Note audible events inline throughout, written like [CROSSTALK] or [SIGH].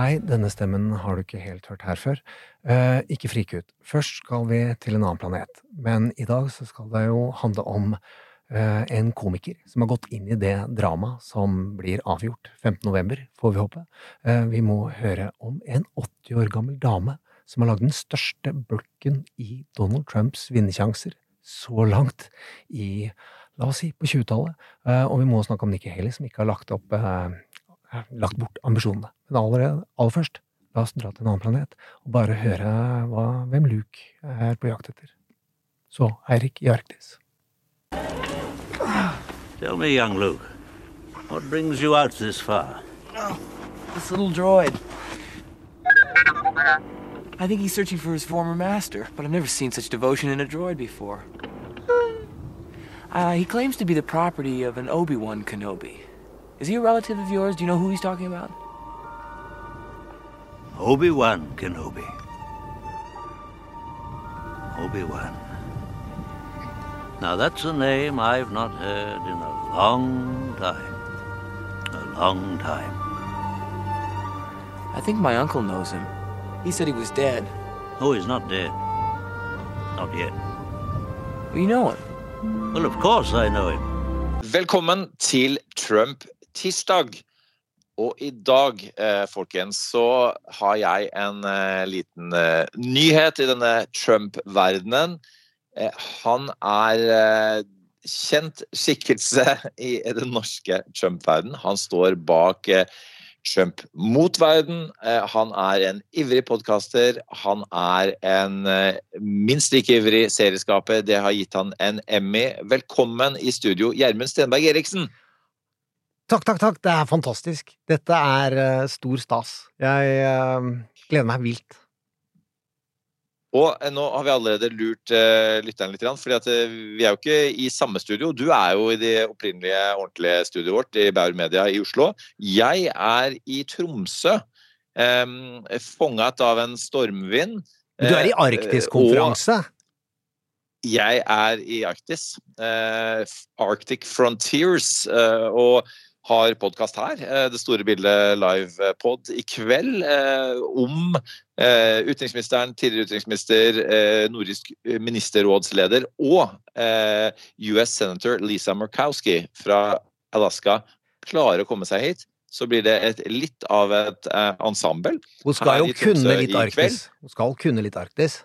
Hei, denne stemmen har du ikke helt hørt her før. Eh, ikke frik ut. Først skal vi til en annen planet, men i dag så skal det jo handle om eh, en komiker som har gått inn i det dramaet som blir avgjort 15. november, får vi håpe. Eh, vi må høre om en 80 år gammel dame som har lagd den største bulken i Donald Trumps vinnersjanser så langt i, la oss si, på 20-tallet. Eh, og vi må snakke om Nikki Haley, som ikke har lagt opp eh, lagt bort ambisjonene. Men aller, aller først, la oss dra til en annen planet og bare høre hva, hvem Luke er på jakt etter. Så Eirik i Arktis. Tell me, young Luke, what brings you out this far? This little droid. I think he's searching for his former master, but I've never seen such devotion in a droid before. Uh, he claims to be the property of an Obi-Wan Kenobi. Is he a relative of yours? Do you know who he's talking about? Obi-Wan Kenobi. Obi-Wan. Now that's a name I've not heard in a long time. A long time. I think my uncle knows him. He said he was dead. Oh, he's not dead. Not yet. Well, you know him. Well, of course I know him. Velkommen til Trump-tirsdag. Og i dag, eh, folkens, så har jeg en eh, liten eh, nyhet i denne Trump-verdenen. Han er kjent skikkelse i den norske Trump-verden. Han står bak Trump mot verden. Han er en ivrig podkaster. Han er en minst like ivrig serieskaper. Det har gitt han en Emmy. Velkommen i studio, Gjermund Stenberg Eriksen. Takk, takk, takk. Det er fantastisk. Dette er uh, stor stas. Jeg uh, gleder meg vilt. Og eh, nå har vi allerede lurt lytteren litt, eh, vi er jo ikke i samme studio. Du er jo i det opprinnelige, ordentlige studioet vårt i Bauer Media i Oslo. Jeg er i Tromsø, um, fanget av en stormvind. Du er i Arktis-konferanse. Jeg er i Arktis. Arctic Frontiers. og har podkast her, eh, Det store bildet live-pod i kveld, eh, om eh, utenriksministeren, tidligere utenriksminister, eh, nordisk ministerrådsleder og eh, US senator Lisa Murkowski fra Alaska klarer å komme seg hit. Så blir det et, litt av et eh, ensemble. Hun skal jo kunne litt. Arktis. Hun skal kunne litt Arktis.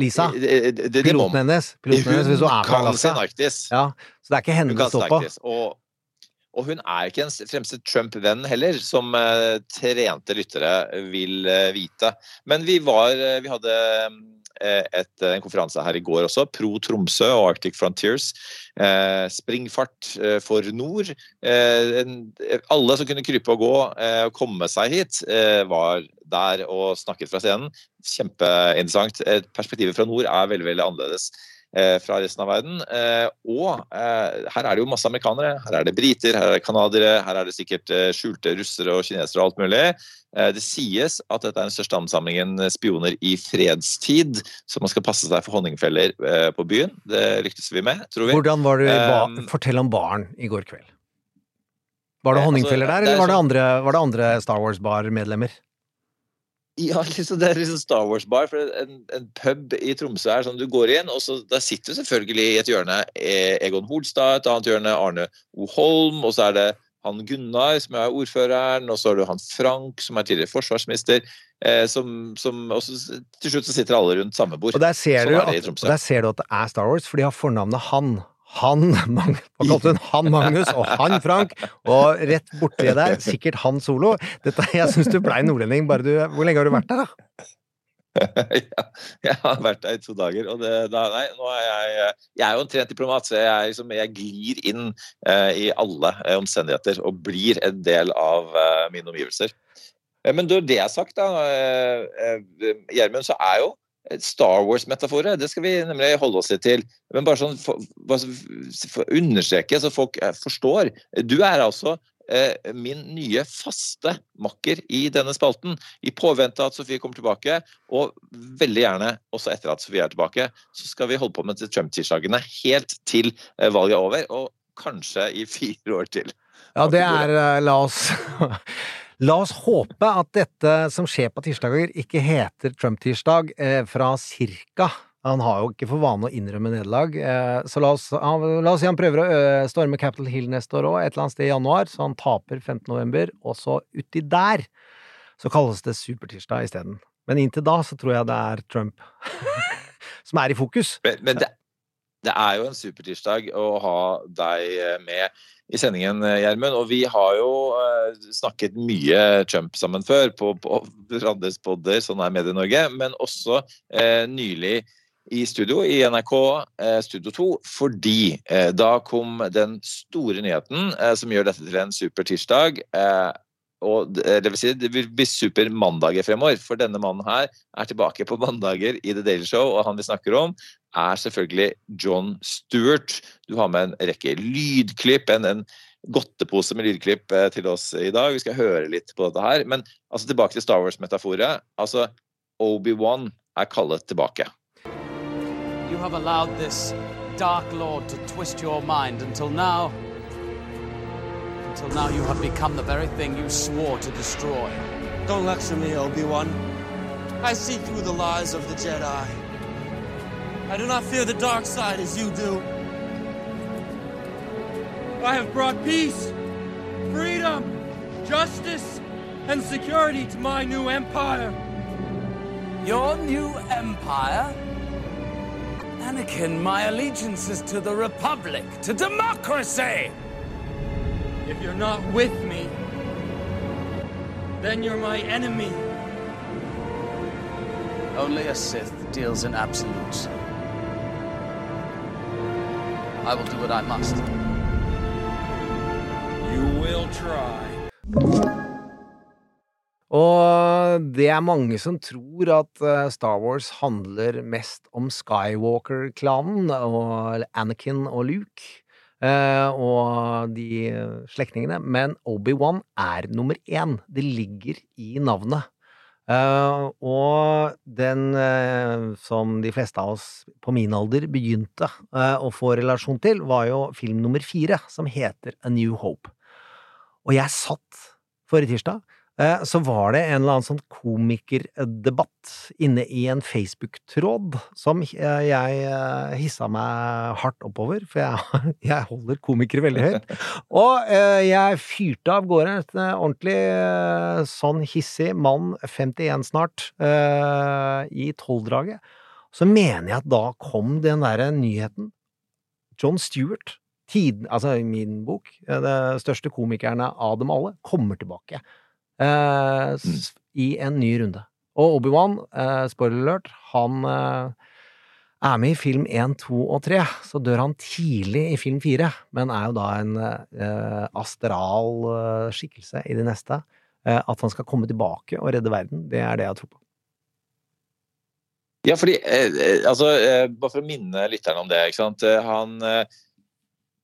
Lisa, Det- det- det- piloten hennes. Piloten hennes hun fra kan sin. Arktis. Ja, så det er ikke henne Hun det står på. Og, og hun er ikke den fremste Trump-venn heller, som eh, trente lyttere vil eh, vite. Men vi var Vi hadde eh, et, en konferanse her i går også, Pro Tromsø og Arctic Frontiers. Eh, springfart eh, for nord. Eh, en, alle som kunne krype og gå eh, og komme seg hit, eh, var der og snakket fra scenen. Kjempeinteressant. Eh, Perspektivet fra nord er veldig, veldig annerledes eh, fra resten av verden. Eh, og eh, her er det jo masse amerikanere. Her er det briter, her er det canadiere, her er det sikkert eh, skjulte russere og kinesere og alt mulig. Eh, det sies at dette er den største ansamlingen spioner i fredstid, så man skal passe seg for honningfeller eh, på byen. Det lyktes vi med, tror vi. Hvordan var det, ba Fortell om baren i går kveld. Var det Eh, altså, honningfeller der, er eller var det sånn- andre, var det andre Star Wars-bar-medlemmer? [LAUGHS] Ja, liksom, det er liksom Star Wars-bar. for en, en pub i Tromsø er sånn du går inn, og så der sitter selvfølgelig i et hjørne eh, Egon Holstad, et annet hjørne Arne O. Holm, og så er det han Gunnar, som er ordføreren, og så har du han Frank, som er tidligere forsvarsminister. Eh, som, som, og så, til slutt så sitter alle rundt samme bord. Og der ser, Sånn du at, der ser du at det er Star Wars, for de har fornavnet Han. Han Mag? Han Magnus og Han Frank. Og rett borti der, sikkert Han Solo. Dette, jeg syns du blei nordlending bare du Hvor lenge har du vært der, da? [LAUGHS] ja, jeg har vært der i to dager, og det, da, nei, nå er jeg Jeg er jo en trent diplomat, så jeg, liksom, jeg glir inn eh, i alle eh, omstendigheter og blir en del av eh, mine omgivelser. Eh, men det, det er sagt, da, eh, eh, Gjermund, så er jo Star Wars-metaforet, det skal vi nemlig holde oss litt til. Men bare sånn for, for å understreke, så folk eh, forstår. Du er altså eh, min nye faste makker i denne spalten. I påvente av at Sofie kommer tilbake, og veldig gjerne også etter at Sofie er tilbake, så skal vi holde på med Trump-tirsdagene helt til eh, valget er over, og kanskje i [LAUGHS] fire år til. Ja, det er eh, La oss [LAUGHS] La oss håpe at dette som skjer på tirsdager, ikke heter Trump-tirsdag eh, fra cirka Han har jo ikke for vane å innrømme nederlag, eh, så la oss, la oss si han prøver å ø, storme Capitol Hill neste år òg, et eller annet sted i januar, så han taper 15. november, og så uti der så kalles det supertirsdag isteden. Men inntil da så tror jeg det er Trump [LAUGHS] som er i fokus. Men, men det, det er jo en supertirsdag å ha deg eh, med i sendingen, eh, Gjermund. Og vi har jo eh, snakket mye Trump sammen før på, på hverandres podder, sånn er Medie-Norge, men også eh, nylig i studio i NRK eh, Studio 2, fordi da kom den store nyheten som gjør dette til en super tirsdag. Eh, og det det vil si, det vil bli super mandager fremover, for denne mannen her er tilbake på mandager i The Daily Show, og han vi snakker om er selvfølgelig John Stewart. Du har med en rekke lydklipp, en, en godtepose med lydklipp eh, til oss i dag. Vi skal høre litt på dette her. Men altså, tilbake til Star Wars-metaforet. Altså, Obi-Wan er kallet tilbake. You have allowed this Dark Lord to twist your mind until. Until now, you have become the very thing you swore to destroy. Don't lecture me, Obi-Wan. I see through the lies of the Jedi. I do not fear the dark side as you do. I have brought peace, freedom, justice, and security to my new empire. Your new empire? Anakin, my allegiance is to the Republic, to democracy! If you're not with me, then you're my enemy. Only a Sith deals in absolutes. I will do what I must. You will try. Og det er mange som tror at eh, Star Wars handler mest om Skywalker-klanen og Anakin og Luke. Eh, og de slektningene, men Obi-Wan er nummer én. Det ligger i navnet. Eh, og den eh, som de fleste av oss på min alder begynte å få relasjon til, var jo film nummer fire, som heter A New Hope. Og jeg satt forrige tirsdag, så var det en eller annen sånn komikerdebatt inne i en Facebook-tråd som eh, jeg eh, hissa meg hardt oppover, for jeg, [LAUGHS] jeg holder komikere veldig høyt. Og eh, jeg fyrte av gårde eh, ordentlig eh, sånn hissig mann, 51 snart, eh, i tolvdraget. Så mener jeg at da kom den derre nyheten. John Stewart, tiden, altså i min bok, eh, det største komikerne av dem alle, kommer tilbake eh, s- i en ny runde. Og Obi-Wan, eh, spoiler alert, han eh, er med i film 1, 2 og 3, så dør han tidlig i film 4, men er jo da en eh, astral skikkelse i det neste. Eh, at han skal komme tilbake og redde verden, det er det jeg tror på. Ja, fordi, eh, altså, eh, Bare for å minne lytterne om det. ikke sant? Han eh,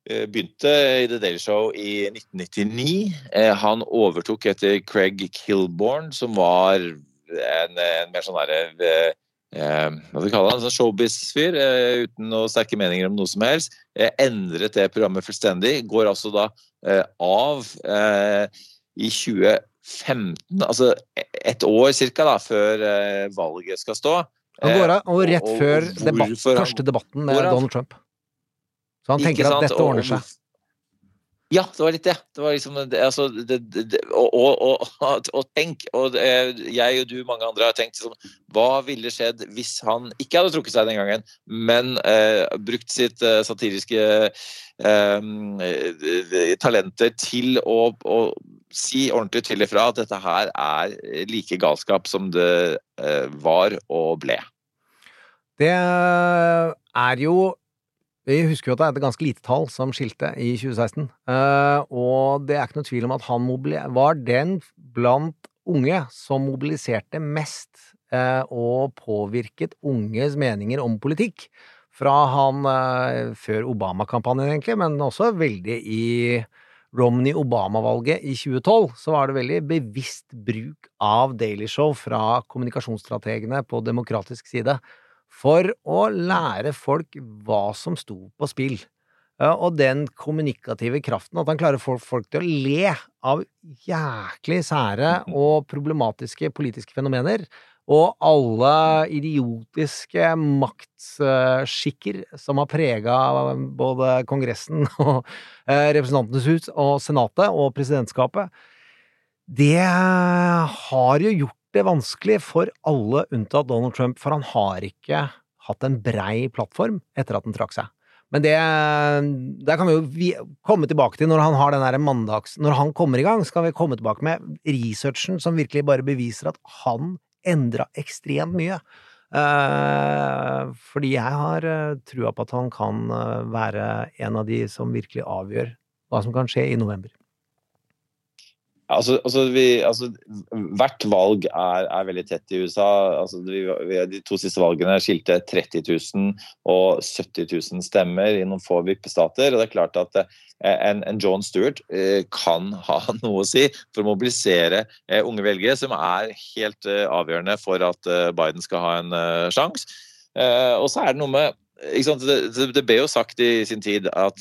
begynte i The Daily Show i 1999. Eh, Han overtok etter Craig Kilborn, som var en, en mer sånn derre eh, eh, hva skal vi kalle han, sånn showbiz-fyr, eh, uten noen sterke meninger om noe som helst. Eh, endret det programmet fullstendig. Går altså da eh, av eh, i 2015, altså et år cirka da, før eh, valget skal stå. Han går av, og Eh, rett og før debatt, første debatten med. Donald Trump. Så han tenker at dette ordner seg. Ja, det var litt det. Det var liksom altså, det, det, og, og, og, [LAUGHS] og tenk, og jeg og du mange andre har tenkt sånn Hva ville skjedd hvis han ikke hadde trukket seg den gangen, men eh, brukt sitt eh, satiriske eh, talenter til å, å, si ordentlig til ifra at dette her er like galskap som det eh, var og ble? Det er jo vi husker jo at det er et ganske lite tall som skilte i 2016, uh, og det er ikke noe tvil om at han var den blant unge som mobiliserte mest uh, og påvirket unges meninger om politikk. Fra han uh, før Obama-kampanjen, egentlig, men også veldig i Romney-Obama-valget i 2012, så var det veldig bevisst bruk av Daily Show fra kommunikasjonsstrategene på demokratisk side for å lære folk hva som sto på spill. Og den kommunikative kraften, at han klarer å få folk til å le av jæklig sære [LAUGHS] og problematiske politiske fenomener, og alle idiotiske maktskikker som har prega både Kongressen [LAUGHS] og eh, Representantenes hus og Senatet og presidentskapet, det har jo gjort det vanskelig for alle unntatt Donald Trump, for han har ikke hatt en brei plattform etter at han trakk seg. Men det, det kan vi jo komme tilbake til når han har den der mandags... Når han kommer i gang, skal vi komme tilbake med researchen som virkelig bare beviser at han endra ekstremt mye. Eh, fordi jeg har uh, trua på at han kan uh, være en av de som virkelig avgjør hva som kan skje i november. Altså, altså, vi, altså, hvert valg er, er, veldig tett i USA. Altså, vi, vi, de to siste valgene skilte 30 000 og 70 000 stemmer i noen få vippestater. og det er klart at eh, en, en, John Stewart eh, kan ha [LAUGHS] noe å si for å mobilisere eh, unge velgere, som er helt avgjørende for at Biden skal ha en sjanse. og så er det noe med det, det, ble jo sagt i sin tid at,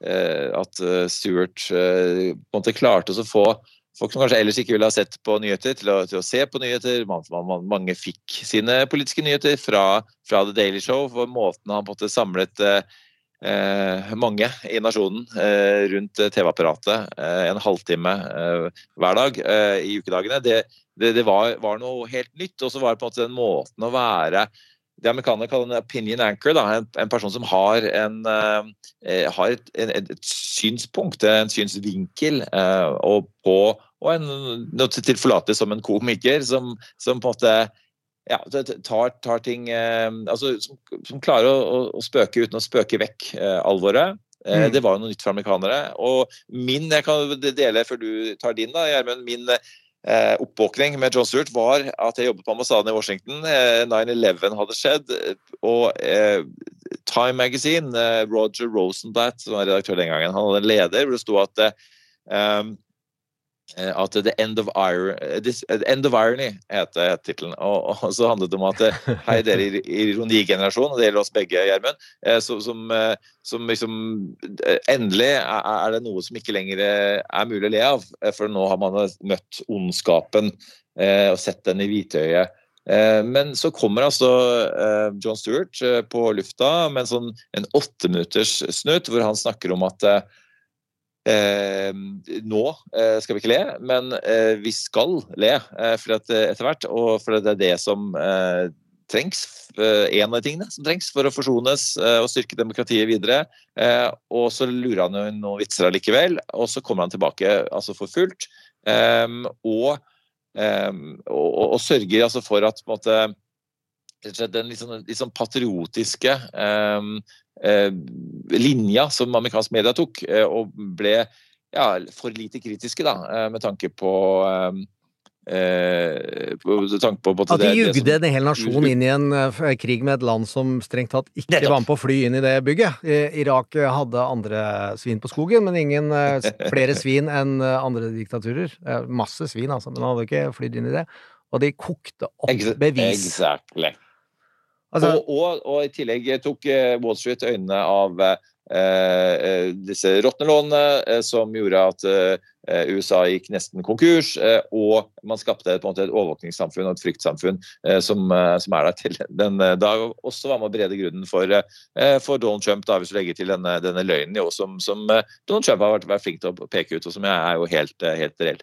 at Stuart på en måte klarte å få folk som kanskje ellers ikke ville ha sett på nyheter, til å, til å se på nyheter. Man, man, mange fikk sine politiske nyheter fra, fra, The Daily Show. for Måten han på en måte samlet eh, mange i nasjonen eh, rundt TV-apparatet eh, en halvtime eh, hver dag eh, i ukedagene, det, det, det var, var, noe helt nytt. Og så var det på en måte den måten å være det amerikanerne kaller en opinion anchor, da, en, en, person som har, en, eh, har et, en, et, synspunkt, en synsvinkel, eh, og, på, og en, tilforlatelig som en komiker, som, som på en måte ja, tar, tar ting eh, altså, som, som, klarer å, å, spøke uten å spøke vekk alvoret. Mm. Det var jo noe nytt for amerikanere. Og min, jeg kan dele før du tar din, da, Gjermund. Min eh, oppvåkning med John Stewart var at jeg jobbet på ambassaden i Washington. Eh, 9-11 hadde skjedd. Og eh, Time Magazine, eh, Roger Rosenblatt, som var redaktør den gangen, han hadde en leder hvor det sto at um, at the end, of Iron, this, end of Irony heter tittelen. Og, og, så handlet det om at [LAUGHS] hei, dere ironigenerasjon, og det gjelder oss begge, Gjermund, som, som, liksom Endelig er det noe som ikke lenger er mulig å le av. For nå har man møtt ondskapen og sett den i hvitøyet. Men så kommer altså John Stewart på lufta med en sånn en åtteminutters snutt hvor han snakker om at Eh, nå eh, skal vi ikke le, men eh, vi skal le eh, for at, eh, etter hvert. Og for det er det som eh, trengs. en av de tingene som trengs for å forsones og styrke demokratiet videre. og så lurer han jo noen vitser allikevel, og så kommer han tilbake altså for fullt. og, og, og, sørger altså for at på en måte den litt sånn, litt sånn patriotiske eh, eh, linja som amerikansk media tok, eh, og ble ja, for lite kritiske da, eh, med tanke på eh, Eh, tanke på, på, At de jugde en hel nasjon inn i en uh, krig med et land som strengt tatt ikke var med på å fly inn i det bygget. Irak hadde andre svin på skogen, men ingen [LAUGHS] flere svin enn andre diktaturer. masse svin, altså, men han hadde ikke flydd inn i det. Og de kokte opp bevis. Exactly. Altså- og, og, og i tillegg tok eh, Wall Street øynene av eh, eh, disse råtne lånene, eh, som gjorde at eh, USA gikk nesten konkurs, eh, og man skapte på en måte et overvåkningssamfunn og et fryktsamfunn som, som er der til [LAUGHS] den dag. da også var med å berede grunnen for, for Donald Trump, da, hvis du legger til denne, denne løgnen jo, som, som Donald Trump har vært, vært flink til å peke ut, og som jeg er jo helt, helt reell.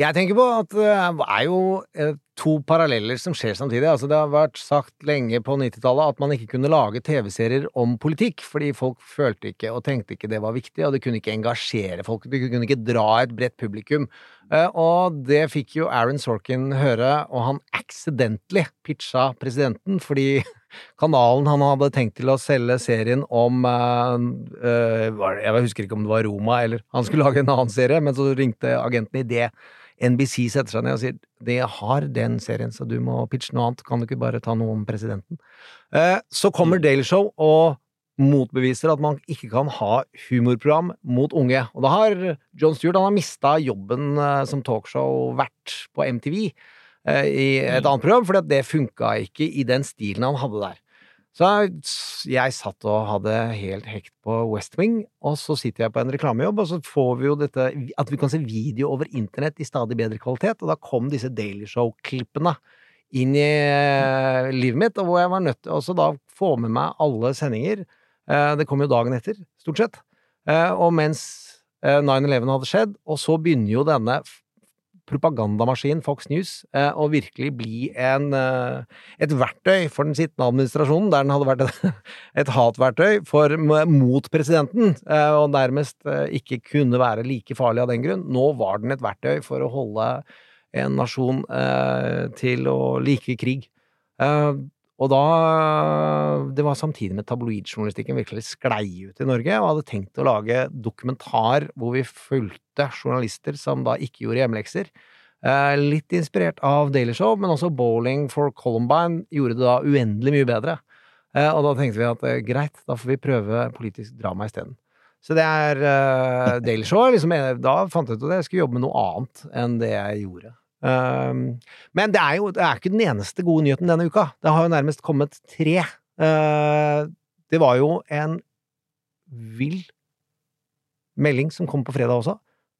Jeg tenker på at det er jo eh, to paralleller som skjer samtidig. Altså, det har vært sagt lenge på 90-tallet at man ikke kunne lage TV-serier om politikk, fordi folk følte ikke og tenkte ikke det var viktig, og det kunne ikke engasjere folk. Det kunne ikke dra et bredt publikum. Eh, Og det fikk jo Aaron Sorkin høre, og han accidentally pitcha presidenten, fordi kanalen han hadde tenkt til å selge serien om eh, eh, Jeg husker ikke om det var Roma, eller han skulle lage en annen serie, men så ringte agenten i det. NBC setter seg ned og sier det har den serien, så du må pitche noe annet. Kan du ikke bare ta noe om presidenten? Eh, så kommer Daily Show og motbeviser at man ikke kan ha humorprogram mot unge. Og da har John Stewart han mista jobben som talkshow-vert på MTV i et annet program, for det funka ikke i den stilen han hadde der. Så jeg satt og hadde helt hekt på West Wing, og så sitter jeg på en reklamejobb, og så får vi jo dette at vi kan se video over internett i stadig bedre kvalitet, og da kom disse Daily Show-klippene inn i eh, livet mitt, og hvor jeg var nødt til også da få med meg alle sendinger. Eh, Det kom jo dagen etter, stort sett. Eh, Og mens eh, 9-11 hadde skjedd, og så begynner jo denne propagandamaskinen Fox News eh, å virkelig bli en, eh, et verktøy for den sittende administrasjonen, der den hadde vært et, [LAUGHS] et hatverktøy for, mot presidenten, eh, og nærmest eh, ikke kunne være like farlig av den grunn. Nå var den et verktøy for å holde en nasjon eh, til å like krig. Og da Det var samtidig med tabloidjournalistikken virkelig sklei ut i Norge, og hadde tenkt å lage dokumentar hvor vi fulgte journalister som da ikke gjorde hjemmelekser. Eh, litt inspirert av Daily Show, men også Bowling for Columbine gjorde det da uendelig mye bedre. Eh, og da tenkte vi at eh, greit, da får vi prøve politisk drama isteden. Så det er eh, Daily Show. Liksom, da fant jeg ut at jeg skulle jobbe med noe annet enn det jeg gjorde. Um, men det er jo det er ikke den eneste gode nyheten denne uka. Det har jo nærmest kommet tre. Uh, det var jo en vill melding som kom på fredag også.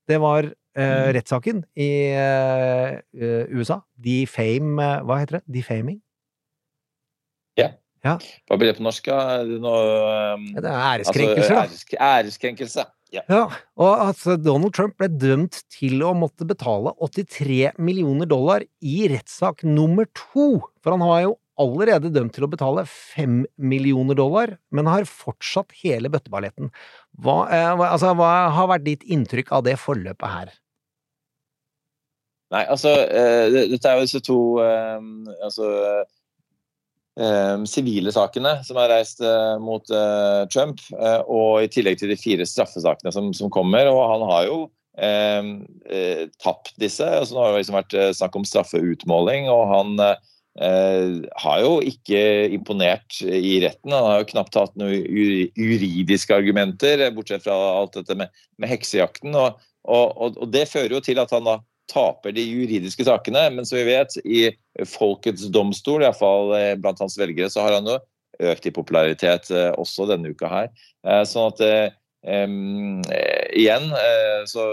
Det var uh, rettssaken i uh, uh, USA. Defame Hva heter det? Defaming? Ja. Ja. Hva blir det på norsk? noe, um, Det er æreskrenkelser, da. æresk- æreskrenkelse. Ja. Ja, og at Donald Trump ble dømt til å måtte betale 83 millioner dollar i rettssak nummer to. For han har jo allerede dømt til å betale 5 millioner dollar, men har fortsatt hele bøtteballetten. Hva, eh, altså, hva har vært ditt inntrykk av det forløpet her? Nei, altså eh, Dette er jo disse to eh, altså, sivile sakene som er reist eh, mot eh, Trump, eh, og i tillegg til de fire straffesakene som, som kommer. Og han har jo eh, eh, tapt disse. Altså, nå har det liksom vært eh, snakk om straffeutmåling, og han eh, har jo ikke imponert i retten. Han har jo knapt hatt noen juridiske argumenter, eh, bortsett fra alt dette med, med heksejakten. Og, og, og, og det fører jo til at han da taper de juridiske sakene, men som vi vet, i folkets domstol, iallfall blant hans velgere, så har han jo økt i popularitet eh, også denne uka her. Eh, sånn at um, eh, igjen, eh, så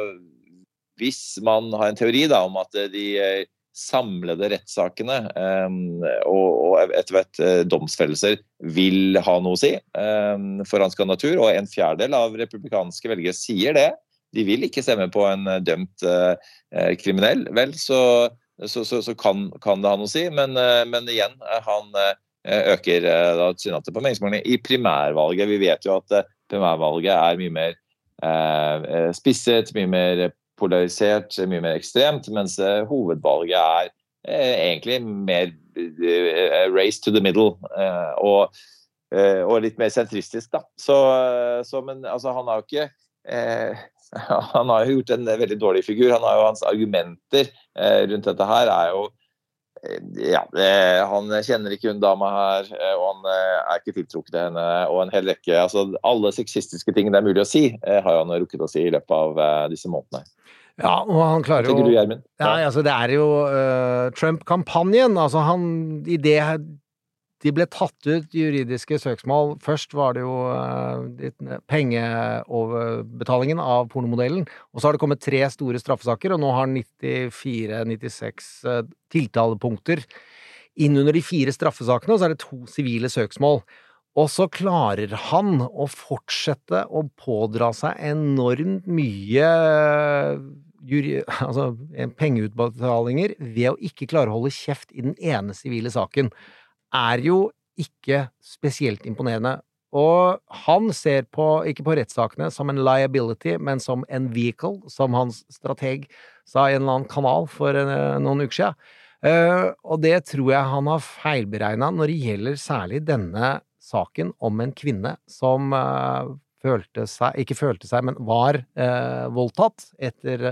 hvis man har en teori da, om at eh, de eh, samlede rettssakene um, og, og etter hvert eh, domsfellelser vil ha noe å si um, for hans kandidatur, og en fjerdedel av republikanske velgere sier det, de vil ikke stemme på en eh, dømt eh, eh, kriminell, vel, så, så, så, så kan, kan det ha noe å si. Men, men igjen, han øker da tilsynelatende på meningsmålingene i primærvalget. Vi vet jo at primærvalget er mye mer eh, spisset, mye mer polarisert, mye mer ekstremt, mens hovedvalget er eh, egentlig mer race to the middle. eh, og, og litt mer sentristisk, da. Så, så men altså, han har jo ikke eh, [LAUGHS] han har jo gjort en veldig dårlig figur. Han har jo Hans argumenter eh, rundt dette her er jo eh, ja, eh, Han kjenner ikke hun dama her, og han er ikke tiltrukket til henne. Og en hel rekke altså Alle sexistiske ting det er mulig å si, har han rukket å si i løpet av disse månedene. Ja, og han klarer Hva tenker jo du, Gjermund? Ja, altså, det er jo uh, Trump-kampanjen. Altså, han I det de ble tatt ut juridiske søksmål. Først var det jo uh, pengeoverbetalingen av pornomodellen, og så har det kommet tre store straffesaker, og nå har 94-96 uh, tiltalepunkter inn under de fire straffesakene, og så er det to sivile søksmål. Og så klarer han å fortsette å pådra seg enormt mye jury, [LAUGHS] altså, pengeutbetalinger ved å ikke klare å holde kjeft i den ene sivile saken, er jo ikke spesielt imponerende. Og han ser på, ikke på rettssakene som en liability, men som en vehicle, som hans strateg sa i en eller annen kanal for uh, noen uker siden. Uh, og det tror jeg han har feilberegna når det gjelder særlig denne saken om en kvinne som uh, følte seg Ikke følte seg, men var voldtatt etter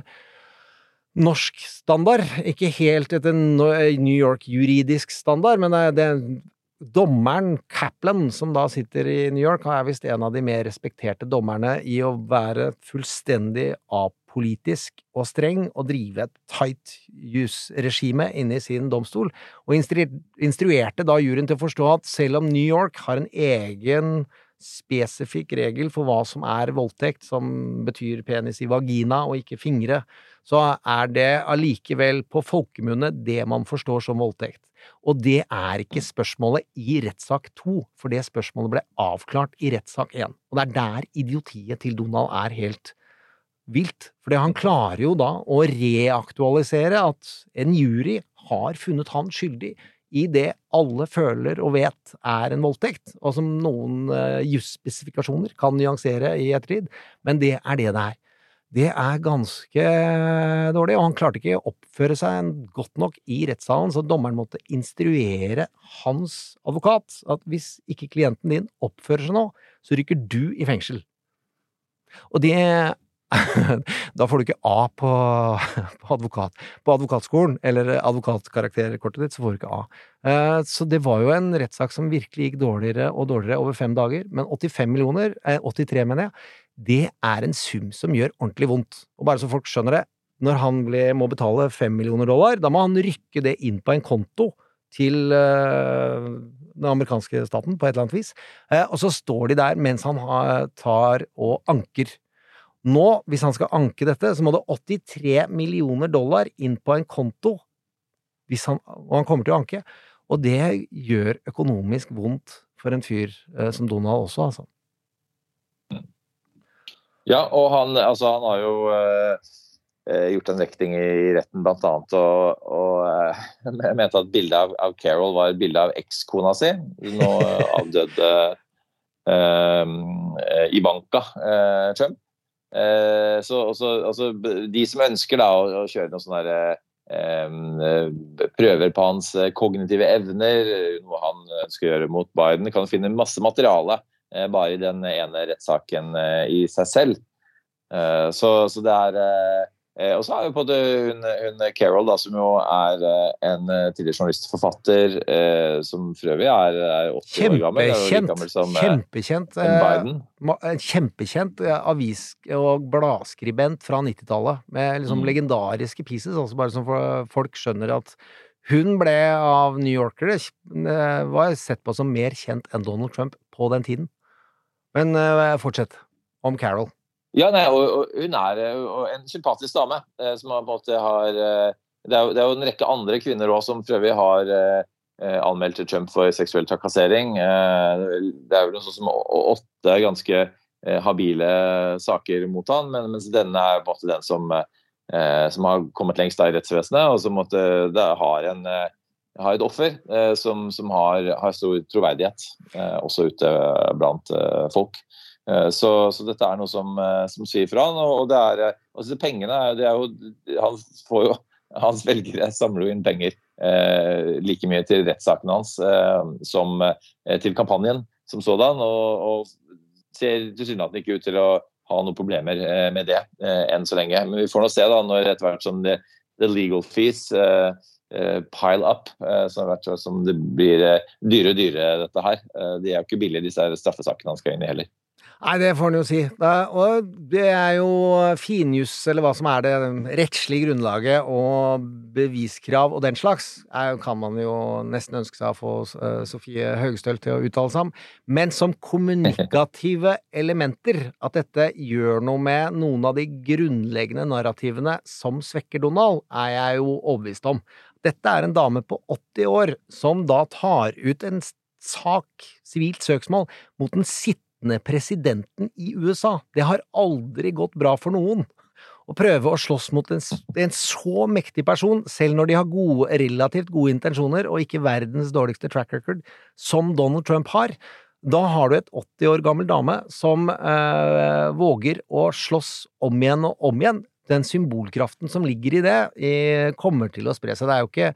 norsk standard. Ikke helt etter New York-juridisk standard, men det er dommeren Kaplan, som da sitter i New York, er visst en av de mer respekterte dommerne i å være fullstendig apolitisk og streng og drive et tight jusregime inne i sin domstol, og instruerte da juryen til å forstå at selv om New York har en egen spesifikk regel for hva som er voldtekt, som betyr penis i vagina og ikke fingre, så er det allikevel på folkemunne det man forstår som voldtekt. Og det er ikke spørsmålet i rettssak to, for det spørsmålet ble avklart i rettssak én. Og det er der idiotiet til Donald er helt vilt. For han klarer jo da å reaktualisere at en jury har funnet han skyldig i det alle føler og vet er en voldtekt, og som noen uh, jusspesifikasjoner kan nyansere i ettertid, men det er det det er. Det er ganske dårlig, og han klarte ikke å oppføre seg godt nok i rettssalen, så dommeren måtte instruere hans advokat at hvis ikke klienten din oppfører seg nå, så rykker du i fengsel. Og det [LAUGHS] da får du ikke A på, på, advokat. På advokatskolen, eller advokatkarakterkortet ditt, så får du ikke A. Eh, så det var jo en rettssak som virkelig gikk dårligere og dårligere over fem dager. Men 85 millioner, 83 eh, mener jeg, det er en sum som gjør ordentlig vondt. Og bare så folk skjønner det, når han ble, må betale fem millioner dollar, da må han rykke det inn på en konto til uh, den amerikanske staten på et eller annet vis. Og så står de der mens han tar og anker nå, hvis han skal anke dette, så må det 83 millioner dollar inn på en konto, han, og han kommer til å anke. Og det gjør økonomisk vondt for en fyr eh, som Donald også, altså. Ja, og han, altså, han har jo eh, eh gjort en vekting i retten, blant annet, og, og eh, [LAUGHS] mente at bildet av, av, Carol var et bilde av ekskona si, nå [LAUGHS] avdøde eh, Ivanka eh, Trump. Eh, så også, altså, de som ønsker da, å, å kjøre noen sånne der, eh, prøver på hans eh, kognitive evner, noe han ønsker å gjøre mot Biden, kan finne masse materiale eh, bare i den ene rettssaken eh, i seg selv. Eh, så, så, det er Eh, og så har vi på det hun, hun, Carol, da, som jo er eh, en eh, tidligere journalist og forfatter, eh, som for øvrig er, er 80 Kjempe, år gammel. Kjempekjent. Gammel som, kjempekjent eh, kjempekjent avis- og bladskribent fra 90-tallet, med liksom mm. legendariske pieces, altså bare så folk skjønner at hun ble av New Yorkere var sett på som mer kjent enn Donald Trump på den tiden. Men fortsett om Carol. Ja, nei, og, og hun er en sympatisk dame. Eh, som har, på en måte har eh, det, er jo, det, er jo, en rekke andre kvinner òg som prøver har eh, anmeldt Trump for seksuell trakassering. Det er jo noe sånt som åtte ganske habile saker mot han, men, mens denne er på en måte den som, som har kommet lengst i rettsvesenet, og som måtte, har, en, har et offer som, som har, har, stor troverdighet også ute blant folk. Eh, så, så, dette er noe som, eh, som sier fra han. Og det er, eh, altså pengene det er jo, han får jo, [LAUGHS] Hans velgere samler jo inn penger eh, like mye til rettssakene hans eh, som eh, til kampanjen som sådan. Og, og ser tilsynelatende ikke ut til å ha noen problemer med det enn så lenge. Men vi får nå se da, når etter hvert som det, the legal fees pile up, som, hvert, som det blir dyrere og dyrere dette her. De er jo ikke billige, disse straffesakene han skal inn i heller. Nei, det får han jo si. Da, og det er jo finjuss, eller hva som er det rettslige grunnlaget, og beviskrav og den slags, er, kan man jo nesten ønske seg å få uh, Sofie Høgestøl til å uttale seg om. Men som kommunikative elementer, at dette gjør noe med noen av de grunnleggende narrativene som svekker Donald, er jeg jo overbevist om. Dette er en dame på 80 år som da tar ut en sak, sivilt søksmål, mot den sittende sittende presidenten i USA. Det har aldri gått bra for noen. Å prøve å slåss mot en, en, så mektig person, selv når de har gode, relativt gode intensjoner og ikke verdens dårligste track record, som Donald Trump har, da har du et 80 år gammel dame som øh, våger å slåss om igjen og om igjen. Den symbolkraften som ligger i det, kommer til å spre seg. Det er jo ikke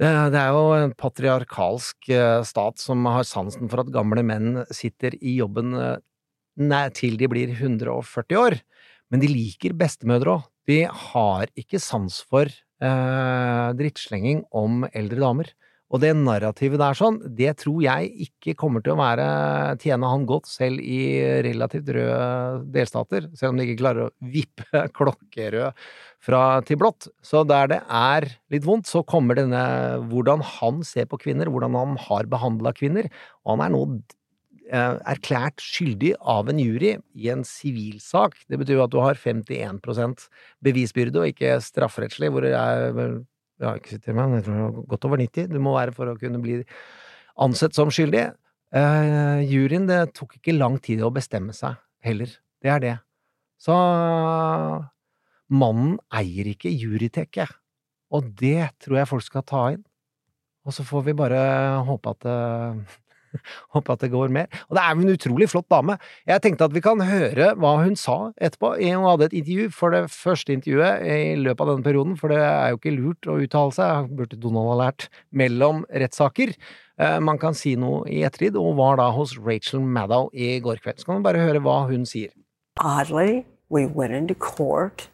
det er jo en patriarkalsk eh, stat som har sansen for at gamle menn sitter i jobben eh, til de blir 140 år. Men de liker bestemødre òg. De har ikke sans for eh, drittslenging om eldre damer. Og det narrativet der sånn, det tror jeg ikke kommer til å være tjene han godt selv i relativt røde delstater, selv om de ikke klarer å vippe [LAUGHS] klokkerød fra til blått. Så der det er litt vondt, så kommer denne hvordan han ser på kvinner, hvordan han har behandla kvinner, og han er nå eh, erklært skyldig av en jury i en sivilsak. Det betyr at du har 51 bevisbyrde, og ikke strafferettslig, hvor det er jeg har ikke sittet med, men jeg tror det var godt over 90. Du må være for å kunne bli ansett som skyldig. Uh, juryen, det tok ikke lang tid å bestemme seg heller. Det er det. Så mannen eier ikke juryteket. Og det tror jeg folk skal ta inn. Og så får vi bare håpe at uh, [LAUGHS] Håper at det går mer. Og det er jo en utrolig flott dame. Jeg tenkte at vi kan høre hva hun sa etterpå. Hun hadde et intervju for det første intervjuet i løpet av denne perioden, for det er jo ikke lurt å uttale seg, burde Donald ha lært, mellom rettssaker. Eh, man kan si noe i ettertid, og var da hos Rachel Maddow i går kveld. Så kan vi bare høre hva hun sier. Oddly, we went into court.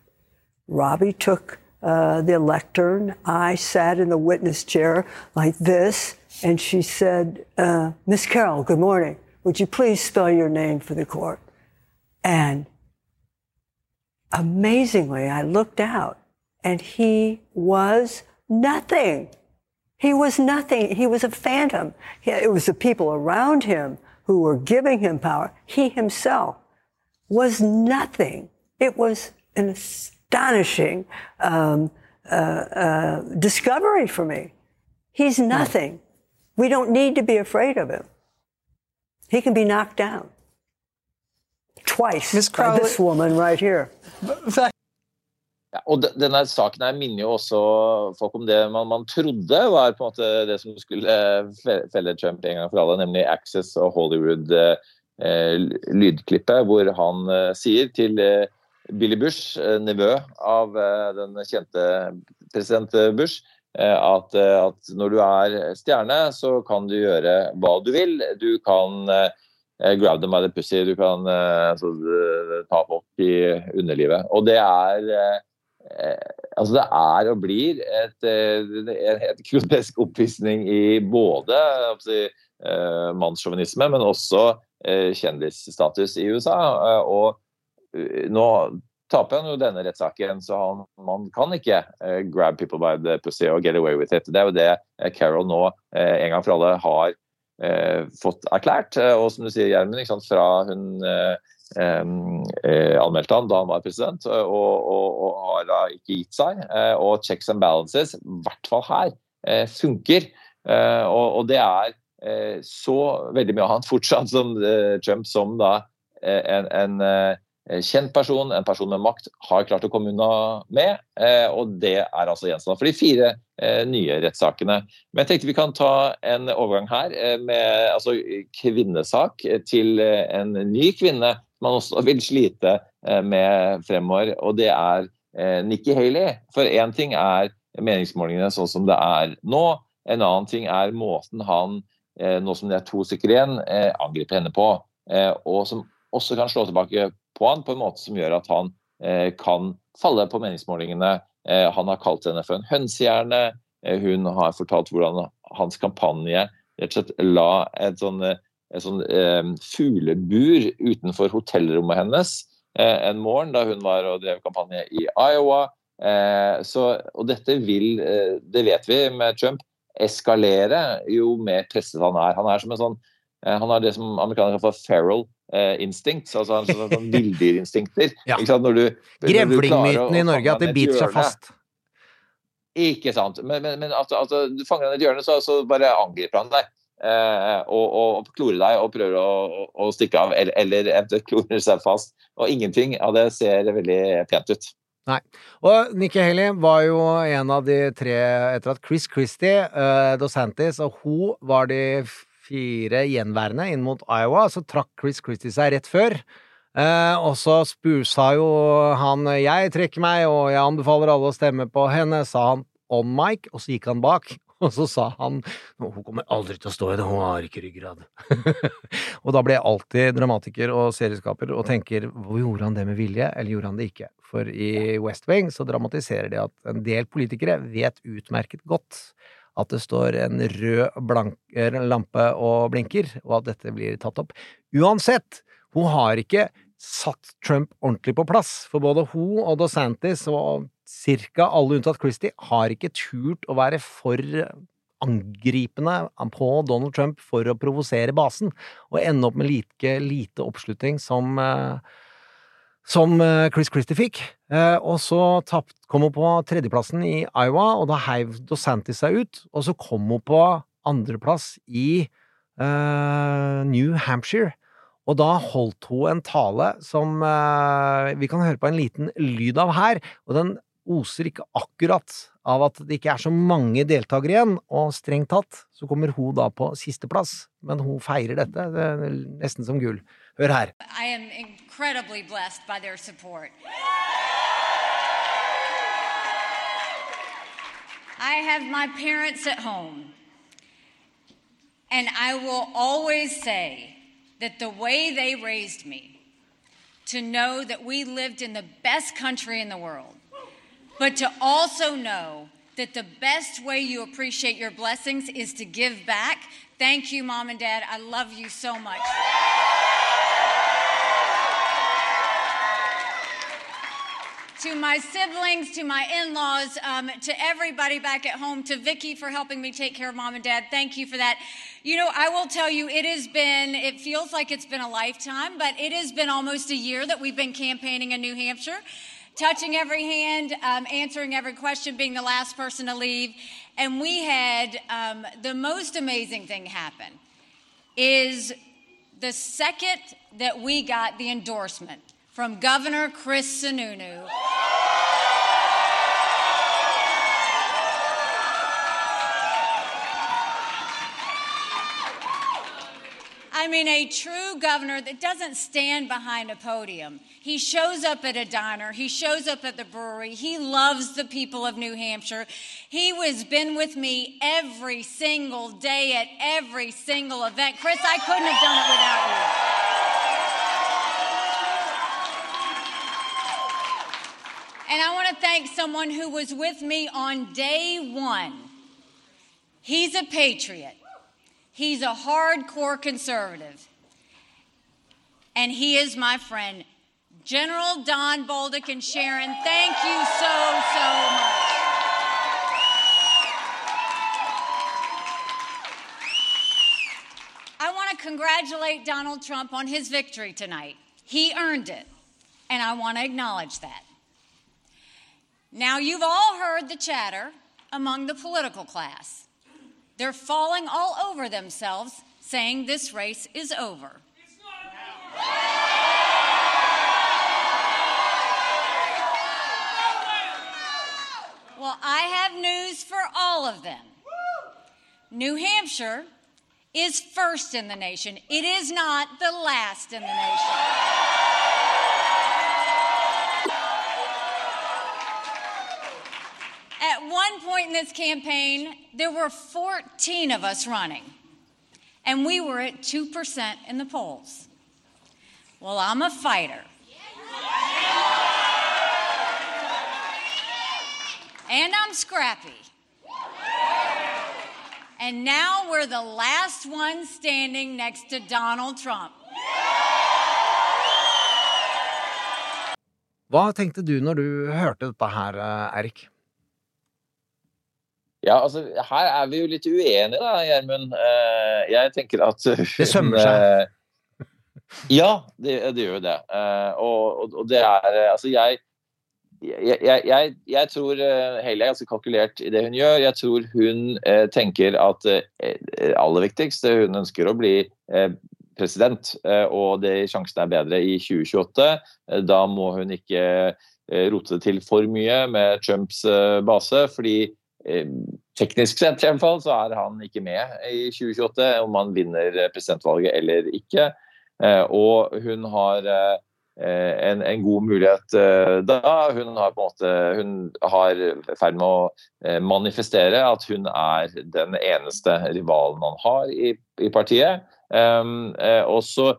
Robbie took uh, the lectern. I sat in the witness chair like this. And she said, uh, Miss Carroll, good morning. Would you please spell your name for the court? And amazingly, I looked out and he was nothing. He was nothing. He was a phantom. It was the people around him who were giving him power. He himself was nothing. It was an astonishing um, uh, uh, discovery for me. He's nothing. We don't need to be afraid of him. He can be knocked down twice Miss by this woman right here. Ja, og denne saken her minner jo også folk om det man, man, trodde var på en måte det som skulle eh, felle Trump en gang for alle, nemlig Access og Hollywood-lydklippet, eh, hvor han eh, sier til eh, Billy Bush, eh, nevø av eh, den kjente president Bush, at, eh, at, når du er stjerne, så kan du gjøre hva du vil. Du kan uh, grab them by the pussy, du kan uh, altså, ta folk i underlivet. Og det er uh, Altså det er og blir et, helt grotesk oppvisning i både si, mannssjåvinisme, men også kjendisstatus i USA. Og nå taper han jo denne rettssaken, så han, man kan ikke eh, grab people by the pussy og get away with it. Det er jo det uh, Carol nå eh, en gang for alle har fått erklært. og som du sier, Gjermund, fra hun anmeldte han da han var president, og, og, og har da ikke gitt seg. og checks and balances, i hvert fall her, funker. Og, og, det er så veldig mye av han fortsatt som Trump som da en, en Eh, kjent person, en person med makt, har klart å komme unna med. Eh, og det er altså gjenstand for de fire eh, nye rettssakene. Men jeg tenkte vi kan ta en overgang her med altså, kvinnesak til en ny kvinne man også vil slite med fremover, og det er Nikki Haley. For én ting er meningsmålingene sånn som det er nå. En annen ting er måten han, nå som det er to stykker igjen, angriper henne på. Og som også kan slå tilbake på han på en måte som gjør at han eh, kan falle på meningsmålingene. Eh, han har kalt henne for en hønsehjerne. Eh, hun har fortalt hvordan hans kampanje rett og slett la et sånn et sånn eh, fuglebur utenfor hotellrommet hennes eh, en morgen da hun var og drev kampanje i Iowa. Eh, så, og dette vil, det vet vi med Trump, eskalere jo mer presset han er. Han er som en sånn han har det som amerikanere kaller for feral eh, instincts, altså sånn, sånn, sånn villdyrinstinkter. [LAUGHS] Ja. Grevlingmyten i Norge, at det biter seg fast. Ikke sant. Men, men, men at, at du fanger han i et hjørne, så, så bare angriper han deg. Eh, og, og klorer deg og prøver å, å, stikke av, eller, eller eventuelt klorer seg fast. Og ingenting av det ser veldig pent ut. Nei. Og Nikki Haley var jo en av de tre etter at Chris Christie, uh, Dos og hun var de fire gjenværende inn mot Iowa, så trakk Chris Christie seg rett før. Eh, og så sa jo han 'jeg trekker meg, og jeg anbefaler alle å stemme på henne', sa han on mic, og så gikk han bak. [LAUGHS] Og så sa han 'hun kommer aldri til å stå i det, hun har ikke ryggrad'. [LAUGHS] og da ble jeg alltid dramatiker og serieskaper og tenker 'hvor gjorde han det med vilje, eller gjorde han det ikke'? For i West Wing så dramatiserer de at en del politikere vet utmerket godt at det står en rød blank, lampe og blinker, og at dette blir tatt opp. Uansett, hun har ikke satt Trump ordentlig på plass, for både hun og DeSantis og cirka alle unntatt Christie har ikke turt å være for angripende på Donald Trump for å provosere basen, og ende opp med like lite oppslutning som eh, som eh, Chris Christie fikk. Eh, og så tapt, kom hun på tredjeplassen i Iowa, og da heiv DoSantis seg ut. Og så kom hun på andreplass i uh, New Hampshire. Og da holdt hun en tale som uh, vi kan høre på en liten lyd av her. Og den oser ikke akkurat av at det ikke er så mange deltakere igjen, og strengt tatt så kommer hun da på sisteplass. Men hun feirer dette, det nesten som gull. Hør her. I am incredibly blessed by their support. I have my parents at home, and I will always say that the way they raised me, to know that we lived in the best country in the world, but to also know that the best way you appreciate your blessings is to give back. Thank you, Mom and Dad. I love you so much. To my siblings, to my in-laws, um, to everybody back at home, to Vicky for helping me take care of mom and dad. Thank you for that. You know, I will tell you, it has been, it feels like it's been a lifetime, but it has been almost a year that we've been campaigning in New Hampshire. Touching every hand, um, answering every question, being the last person to leave. And we had um, the most amazing thing happen is the second that we got the endorsement from Governor Chris Sununu. I mean, a true governor that doesn't stand behind a podium. He shows up at a diner. He shows up at the brewery. He loves the people of New Hampshire. He has been with me every single day at every single event. Chris, I couldn't have done it without you. And I want to thank someone who was with me on day one. He's a patriot. He's a hardcore conservative. And he is my friend, General Don Bolduc and Sharon. Thank you so, so much. I want to congratulate Donald Trump on his victory tonight. He earned it, and I want to acknowledge that. Now, you've all heard the chatter among the political class. They're falling all over themselves, saying this race is over. Well, I have news for all of them. New Hampshire is first in the nation. It is not the last in the nation. In this campaign, there were 14 of us running, and we were at 2% in the polls. Well, I'm a fighter. And I'm scrappy. And now we're the last one standing next to Donald Trump. Hva tenkte du når du hørte dette her, eh, Eirik? Ja, altså, her er vi jo litt uenige, da, Gjermund. Eh, jeg tenker at Det sømmer seg. eh, [LAUGHS] Ja, det, det gjør jo det. Eh, og, og, det er eh, Altså, jeg jeg, jeg, jeg, tror eh, Haley er ganske kalkulert i det hun gjør. Jeg tror hun eh, tenker at eh, aller viktigste Hun ønsker å bli eh, president, eh, og de sjansen er bedre i 2028. Eh, Da må hun ikke eh, rote det til for mye med Trumps eh, base, fordi eh, teknisk sett i hvert fall, så er han ikke med i 2028, om han vinner presidentvalget eller ikke. Eh, Og hun har eh, eh, en, en god mulighet eh, da. Hun har på en måte hun har ferd med å eh, manifestere at hun er den eneste rivalen han har i, i partiet. Um, eh, og så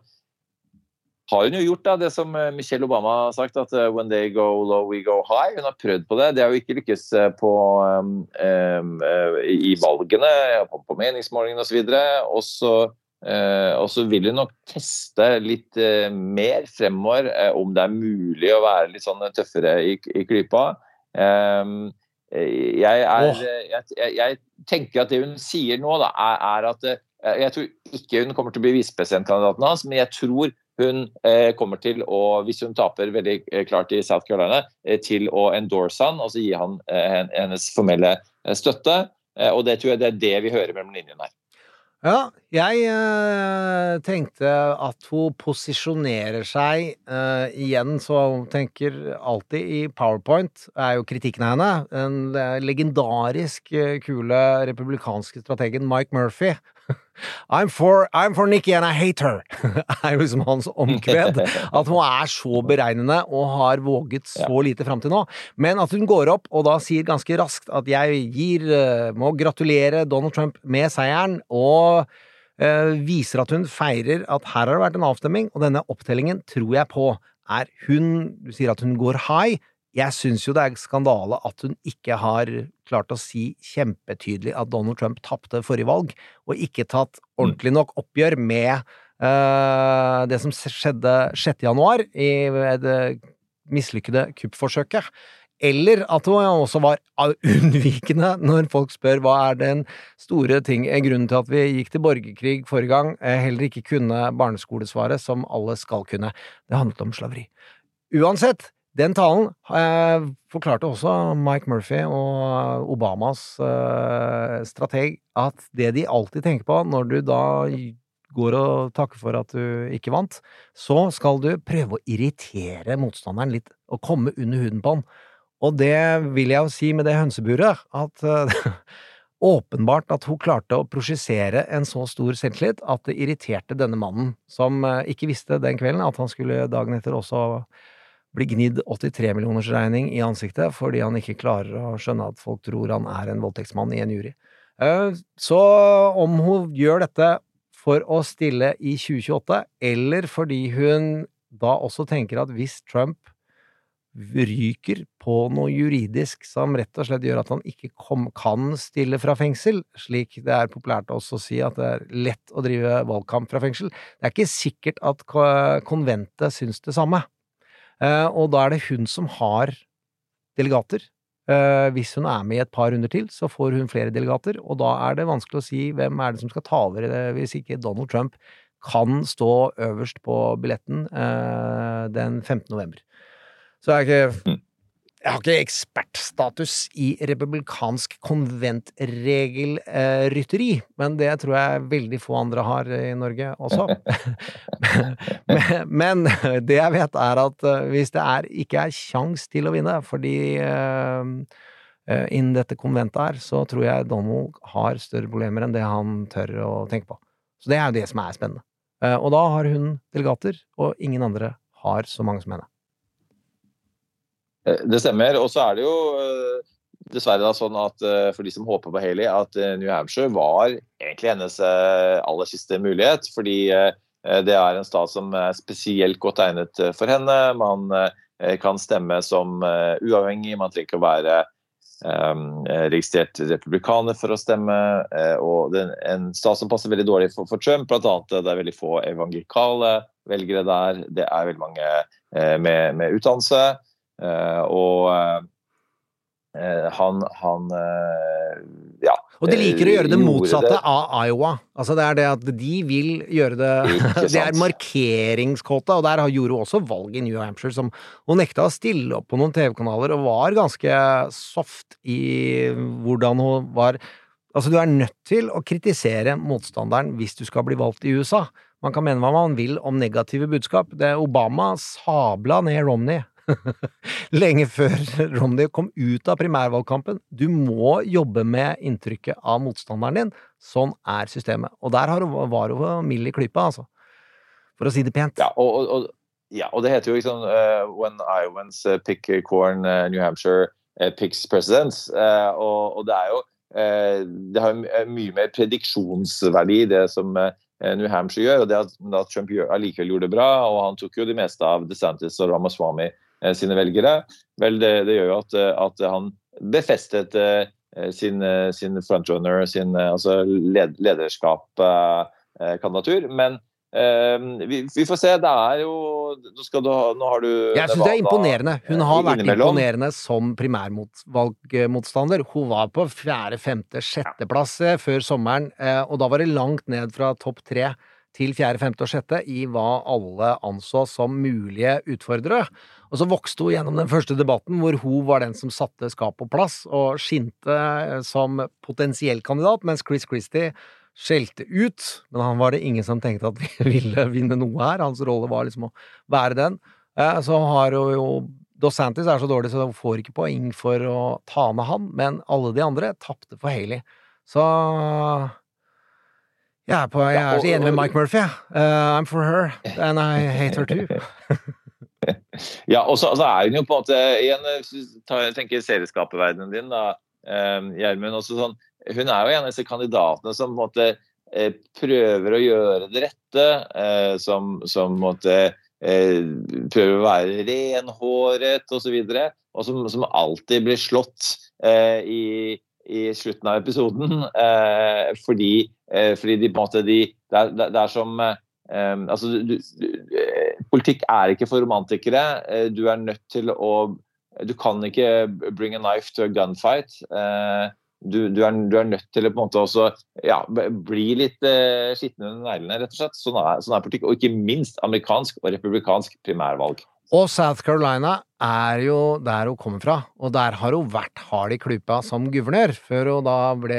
har hun jo gjort da, det som eh, Michelle Obama har sagt, at eh, when they go low, we go high. Hun har prøvd på det. Det har jo ikke lykkes eh, på, um, um, i valgene, på, på meningsmålingene osv. Og så eh, og så vil hun nok teste litt uh, mer fremover uh, om det er mulig å være litt sånn tøffere i, i klypa. Um, jeg, er, jeg, jeg, tenker at det hun sier nå, da, er, er at jeg tror ikke hun kommer til å bli visepresidentkandidaten hans, men jeg tror hun eh, kommer til å, hvis hun taper veldig eh, klart i South Carolina, eh, til å endorse han, altså gi han hennes formelle støtte. Og det tror jeg det er det vi hører mellom linjene her. Ja, jeg tenkte at hun posisjonerer seg igjen, så hun tenker alltid i PowerPoint, er jo kritikken av henne. Den legendarisk kule republikanske strategen Mike Murphy. I'm for, I'm for Nikki and I hate her, [LAUGHS] er jo liksom hans omkved. [LAUGHS] At hun er så beregnende og har våget så lite fram til nå. Men at hun går opp og da sier ganske raskt at jeg gir, eh, må gratulere Donald Trump med seieren, og eh, viser at hun feirer at her har det vært en avstemning, og denne opptellingen tror jeg på er hun Du sier at hun går high. Jeg syns jo det er skandale at hun ikke har klart å si kjempetydelig at Donald Trump tapte forrige valg, og ikke tatt ordentlig nok oppgjør med uh, det som skjedde 6. januar i det mislykkede kuppforsøket. Eller at hun også var unnvikende [LAUGHS] når folk spør hva er den store ting, eh, grunnen til at vi gikk til borgerkrig forrige gang, eh, heller ikke kunne barneskolesvaret som alle skal kunne. Det handlet om slaveri. Uansett, den talen eh, forklarte også Mike Murphy og Obamas eh, strateg at det de alltid tenker på når du da går og takker for at du ikke vant, så skal du prøve å irritere motstanderen litt og komme under huden på han. Og det vil jeg jo si med det hønseburet, at eh, [LAUGHS] åpenbart at hun klarte å prosjisere en så stor selvtillit at det irriterte denne mannen, som eh, ikke visste den kvelden at han skulle dagen etter også bli gnidd 83 millioners regning i ansiktet fordi han ikke klarer å skjønne at folk tror han er en voldtektsmann i en jury. Eh, Så om hun gjør dette for å stille i 2028, eller fordi hun da også tenker at hvis Trump ryker på noe juridisk som rett og slett gjør at han ikke kom, kan stille fra fengsel, slik det er populært også å si at det er lett å drive valgkamp fra fengsel, det er ikke sikkert at konventet syns det samme. Eh, og da er det hun som har delegater. Eh, hvis hun er med i et par runder til, så får hun flere delegater, og da er det vanskelig å si hvem er det som skal ta over eh, hvis ikke Donald Trump kan stå øverst på billetten den 15. november. Så jeg er ikke jeg har ikke ekspertstatus i republikansk konventregelrytteri, men det tror jeg veldig få andre har i Norge også. [LAUGHS] men, det jeg vet, er at eh, hvis det er, ikke er kjangs til å vinne, fordi eh, eh, innen dette konventet her, så tror jeg Donald har større problemer enn det han tør å tenke på. Så det er jo det som er spennende. Eh, og da har hun delegater, og ingen andre har så mange som henne. Eh, Det stemmer. Og så er det jo eh, dessverre da sånn at eh, for de som håper på Haley, at New Hampshire var egentlig hennes aller siste mulighet. Fordi det er en stat som er spesielt godt egnet for henne. Man kan stemme som uavhengig, man trenger ikke å være Um, registrert republikaner for å stemme. og det er en stat som passer veldig dårlig for, for Trump, bl.a. det er veldig få evangelikale velgere der. Det er veldig mange med, med utdannelse. Eh, og eh, han, han eh, ja. Og de liker å gjøre det motsatte det. av Iowa. Altså det er det at de vil gjøre det [LAUGHS] Det er markeringskåta, og der gjorde hun også valg i New Hampshire som Hun nekta å stille opp på noen TV-kanaler og var ganske soft i hvordan hun var Altså, du er nødt til å kritisere motstanderen hvis du skal bli valgt i USA. Man kan mene hva man vil om negative budskap. Det Obama sabla ned Romney [LAUGHS] lenge før Romney kom ut av primærvalgkampen. Du må jobbe med inntrykket av motstanderen din. Sånn er systemet. Og der har var hun mild i klypa, altså. For å si det pent. Ja, og, og, ja, og det heter jo liksom uh, When Iowans eh, pick corn, uh, New Hampshire uh, picks presidents. Eh, og, og det er jo eh, Det har jo mye mer prediksjonsverdi, det som eh, New Hampshire gjør. Og det at, at Trump allikevel gjorde det bra, og han tok jo det meste av DeSantis og Ramaswamy eh, sine velgere, vel, det, det gjør jo at, eh, at han befestet eh, sin, eh, sin frontrunner, sin eh, altså led, lederskap-kandidatur. Men eh, vi, vi får se. Det er jo Nå, skal du nå har du Jeg syns det er imponerende. Hun har eh, vært innimellom. imponerende som primærvalgmotstander. Hun var på fjerde, femte, sjetteplass eh, før sommeren, eh, og da var det langt ned fra topp tre til fjerde, femte og sjette i hva alle anså som mulige utfordrere. Og så vokste hun gjennom den første debatten, hvor hun var den som satte skap på plass og skinte eh, som potensiell kandidat, mens Chris Christie skjelte ut, men han var det ingen som tenkte at [LAUGHS] vi ville vinne noe her. Hans rolle var liksom å være den. Eh, Så har hun jo Dos Santis er så dårlig, så hun får ikke poeng for å ta med han, men alle de andre tapte for Haley. Så jeg er, på, jeg er så enig med Mike Murphy. Eh, I'm for her, and I hate her too. [LAUGHS] [LAUGHS] [LAUGHS] Ja, og så, så er hun jo på en måte igjen, jeg tenker serieskaperverdenen din, da, eh, Gjermund. sånn, hun er jo en av disse kandidatene som på en måte eh, prøver å gjøre det rette. Eh, som som på en måte prøver å være renhåret osv. Og, så og som, som alltid blir slått i, i slutten av episoden. Fordi, fordi de på en måte de, det, er, det er som altså, du, du, eh, politikk er ikke for romantikere. Eh, Du er nødt til å Du kan ikke bring a knife to a gunfight. Eh, Du, du, er, du er nødt til å på en måte også ja, bli litt uh, skitten under neglene, rett og slett. Sånn er, sånn er politikk. Og ikke minst amerikansk og republikansk primærvalg. Og South Carolina er jo der hun kommer fra, og der har hun vært hard i klypa som guvernør, før hun da ble,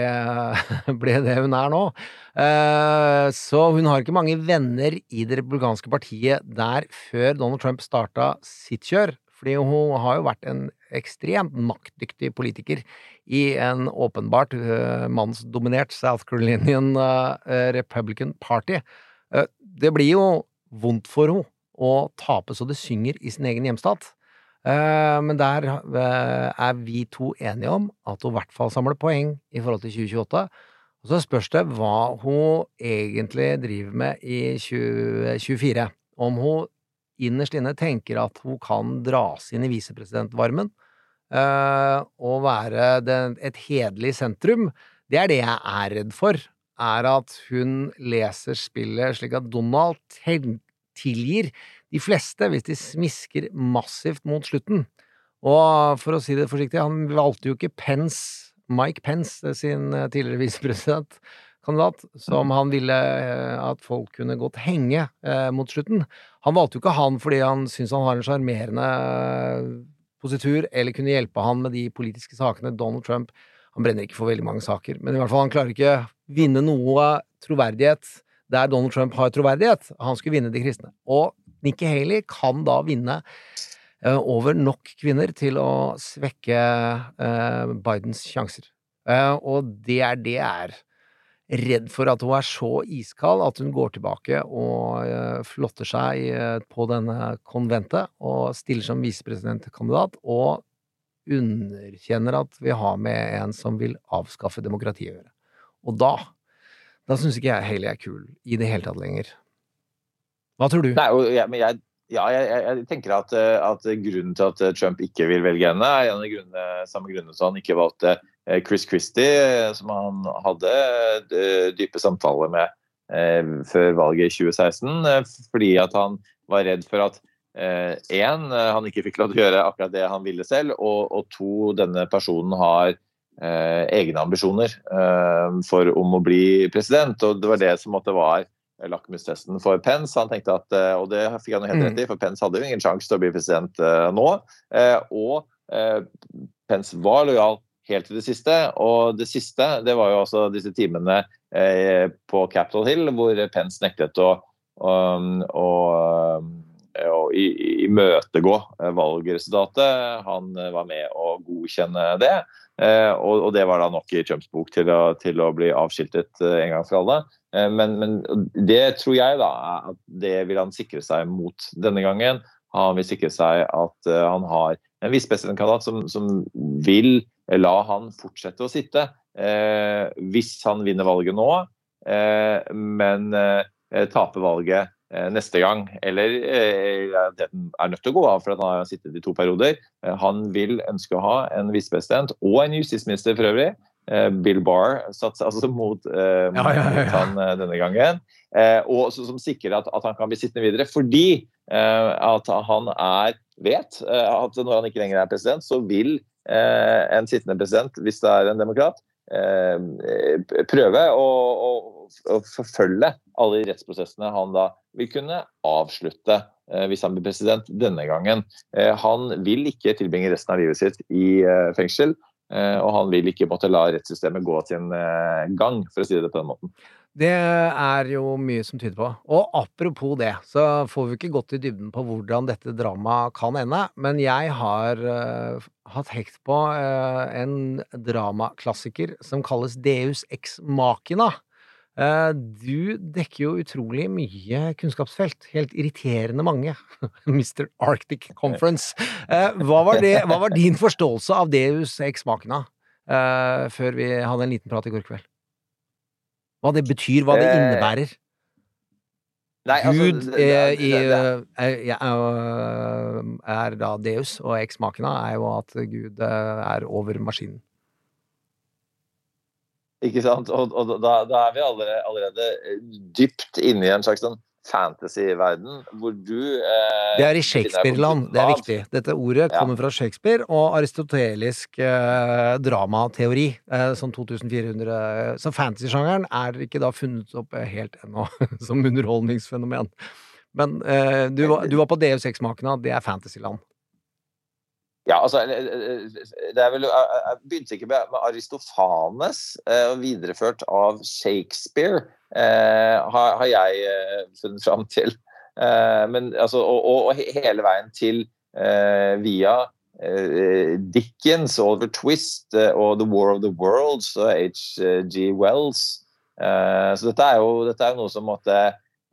[LAUGHS] ble det hun er nå. Eh, Så hun har ikke mange venner i det republikanske partiet der før Donald Trump starta sitt kjør, fordi hun har jo vært en ekstremt maktdyktig politiker i en åpenbart eh, mannsdominert South Carolinian eh, Republican Party. Det blir jo vondt for henne å tape så det synger i sin egen hjemstat. Eh, Men der eh, er vi to enige om at hun i hvert fall samler poeng i forhold til 2028. Og så spørs det hva hun egentlig driver med i 2024. Om hun innerst inne tenker at hun kan dras inn i visepresidentvarmen eh, og være et hederlig sentrum. Det er det jeg er redd for, er at hun leser spillet slik at Donald tel- tilgir de fleste hvis de smisker massivt mot slutten. Og for å si det forsiktig, han valgte jo ikke Pence, Mike Pence, sin eh, tidligere visepresidentkandidat, [LAUGHS] som han ville eh, at folk kunne godt henge eh, mot slutten. Han valgte jo ikke han fordi han syntes han har en sjarmerende eh, positur, eller kunne hjelpe han med de politiske sakene. Donald Trump han brenner ikke for veldig mange saker, men i hvert fall han klarer ikke vinne noe troverdighet der Donald Trump har troverdighet. Han skulle vinne de kristne. Og Nikki Haley kan da vinne eh, over nok kvinner til å svekke eh, Bidens sjanser. Eh, og det er det jeg er redd for at hun er så iskald at hun går tilbake og flotter seg på denne konventet og stiller som visepresidentkandidat og underkjenner at vi har med en som vil avskaffe demokratiet å gjøre. Og da da syns ikke jeg Haley er kul i det hele tatt lenger. Hva tror du? Nei, jeg, men jeg, Ja, jeg, jeg, tenker at, eh, at, grunnen til at Trump ikke vil velge henne, er en av grunnene, samme grunnene som han ikke valgte eh, Chris Christie, som han hadde dype samtaler med eh, før valget i 2016. Fordi at han var redd for at én, eh, han ikke fikk lov til å gjøre akkurat det han ville selv, og, og to, denne personen har eh, egne ambisjoner eh, for om å bli president. Og det var det som måtte var lakmustesten for Pence. Han tenkte at, eh, og det fikk han helt rett i, mm. for Pence hadde jo ingen sjanse til å bli president nå. Og Pence var lojal helt til det siste. Og det siste det var jo altså disse timene på Capitol Hill hvor Pence nektet å, å, å, å imøtegå valgresultatet. Han var med å godkjenne det. Og, og det var da nok i Trumps bok til å, til å bli avskiltet en gang for alle. Eh, men, men, det tror jeg da at det vil han sikre seg mot denne gangen. Han vil sikre seg at han har en visepresidentkandidat som, som vil la han fortsette å sitte eh, hvis han vinner valget nå, eh, men taper valget neste gang. Eller er nødt til å gå av for at han har sittet i to perioder. Han vil ønske å ha en visepresident og en justisminister for øvrig Eh, Bill Barr satser altså mot, eh, ja, ja, ja, mot han eh, denne gangen. Eh, og som sikrer at, at, han kan bli sittende videre. Fordi eh, at han er, vet eh, at når han ikke lenger er president, så vil en sittende president, hvis det er en demokrat, prøve å, å, å, forfølge alle de rettsprosessene han da vil kunne avslutte hvis han blir president denne gangen. Han vil ikke tilbringe resten av livet sitt i fengsel. Eh, og han vil ikke måtte la rettssystemet gå sin eh, gang, for å si det på den måten. Det er jo mye som tyder på. Og apropos det, så får vi ikke gått i dybden på hvordan dette dramaet kan ende, men jeg har uh, hatt hekt på uh, en dramaklassiker som kalles Deus ex machina. Uh, du dekker jo utrolig mye kunnskapsfelt. Helt irriterende mange. [LAUGHS] Mr. Arctic Conference. Hva var, det, hva var din forståelse av Deus ex machina før vi hadde en liten prat i går kveld? Hva det betyr, hva det innebærer? Nei, altså, Gud er, er da Deus, og eksmakene er jo at Gud er over maskinen. Ikke sant? Og, og da, da, er vi allerede, allerede dypt inne i en slags sånn fantasy-verden, hvor du eh, Det er i Shakespeare-land, det er viktig. Dette ordet ja. kommer fra Shakespeare og aristotelisk eh, dramateori, eh, som 2400 Så fantasy-sjangeren er ikke da funnet opp helt ennå [LAUGHS] som underholdningsfenomen. Men eh, du, du, var på DU6-makene, det er fantasy-land. Ja, altså, det er vel, Jeg begynte ikke med, Aristofanes, eh, videreført av Shakespeare, eh, har, har, jeg eh, funnet fram til. Eh, men, altså, og, og, hele veien til eh, via eh, Dickens, Oliver Twist og The War of the Worlds og H.G. Wells. så dette er, jo, dette er noe som måtte,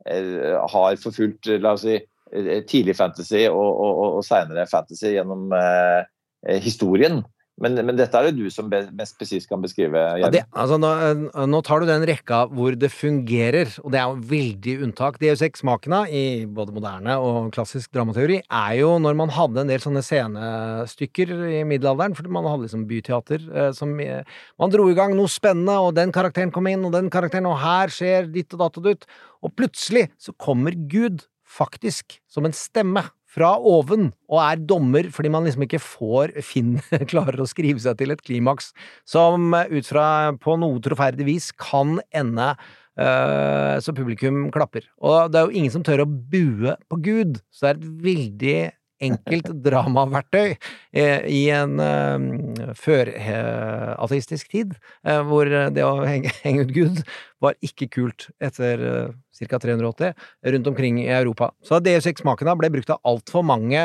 har forfulgt la oss si, Eh, tidlig fantasy og, og, og seinere fantasy gjennom eh, eh, historien. Men, men, dette er det du som mest presist kan beskrive. Ja, det, altså, nå, eh, nå, tar du den rekka hvor det fungerer, og det er jo veldig unntak. De smakene i både moderne og klassisk dramateori er jo når man hadde en del sånne scenestykker i middelalderen, for man hadde liksom byteater eh, som Man dro i gang noe spennende, og den karakteren kom inn, og den karakteren, og her skjer ditt og datt og dutt. Og plutselig så kommer Gud faktisk som en stemme fra oven, og er dommer fordi man liksom ikke får Finn [LAUGHS] klarer å skrive seg til et klimaks som ut fra på noe troferdig vis kan ende uh, så publikum klapper. Og det er jo ingen som tør å bue på Gud, så det er et veldig enkelt dramaverktøy eh, i en eh, førateistisk tid, eh, hvor det å [LAUGHS] henge, ut Gud var ikke kult etter ca. 380 rundt omkring i Europa. Så Deus Ex-makene ble brukt av altfor mange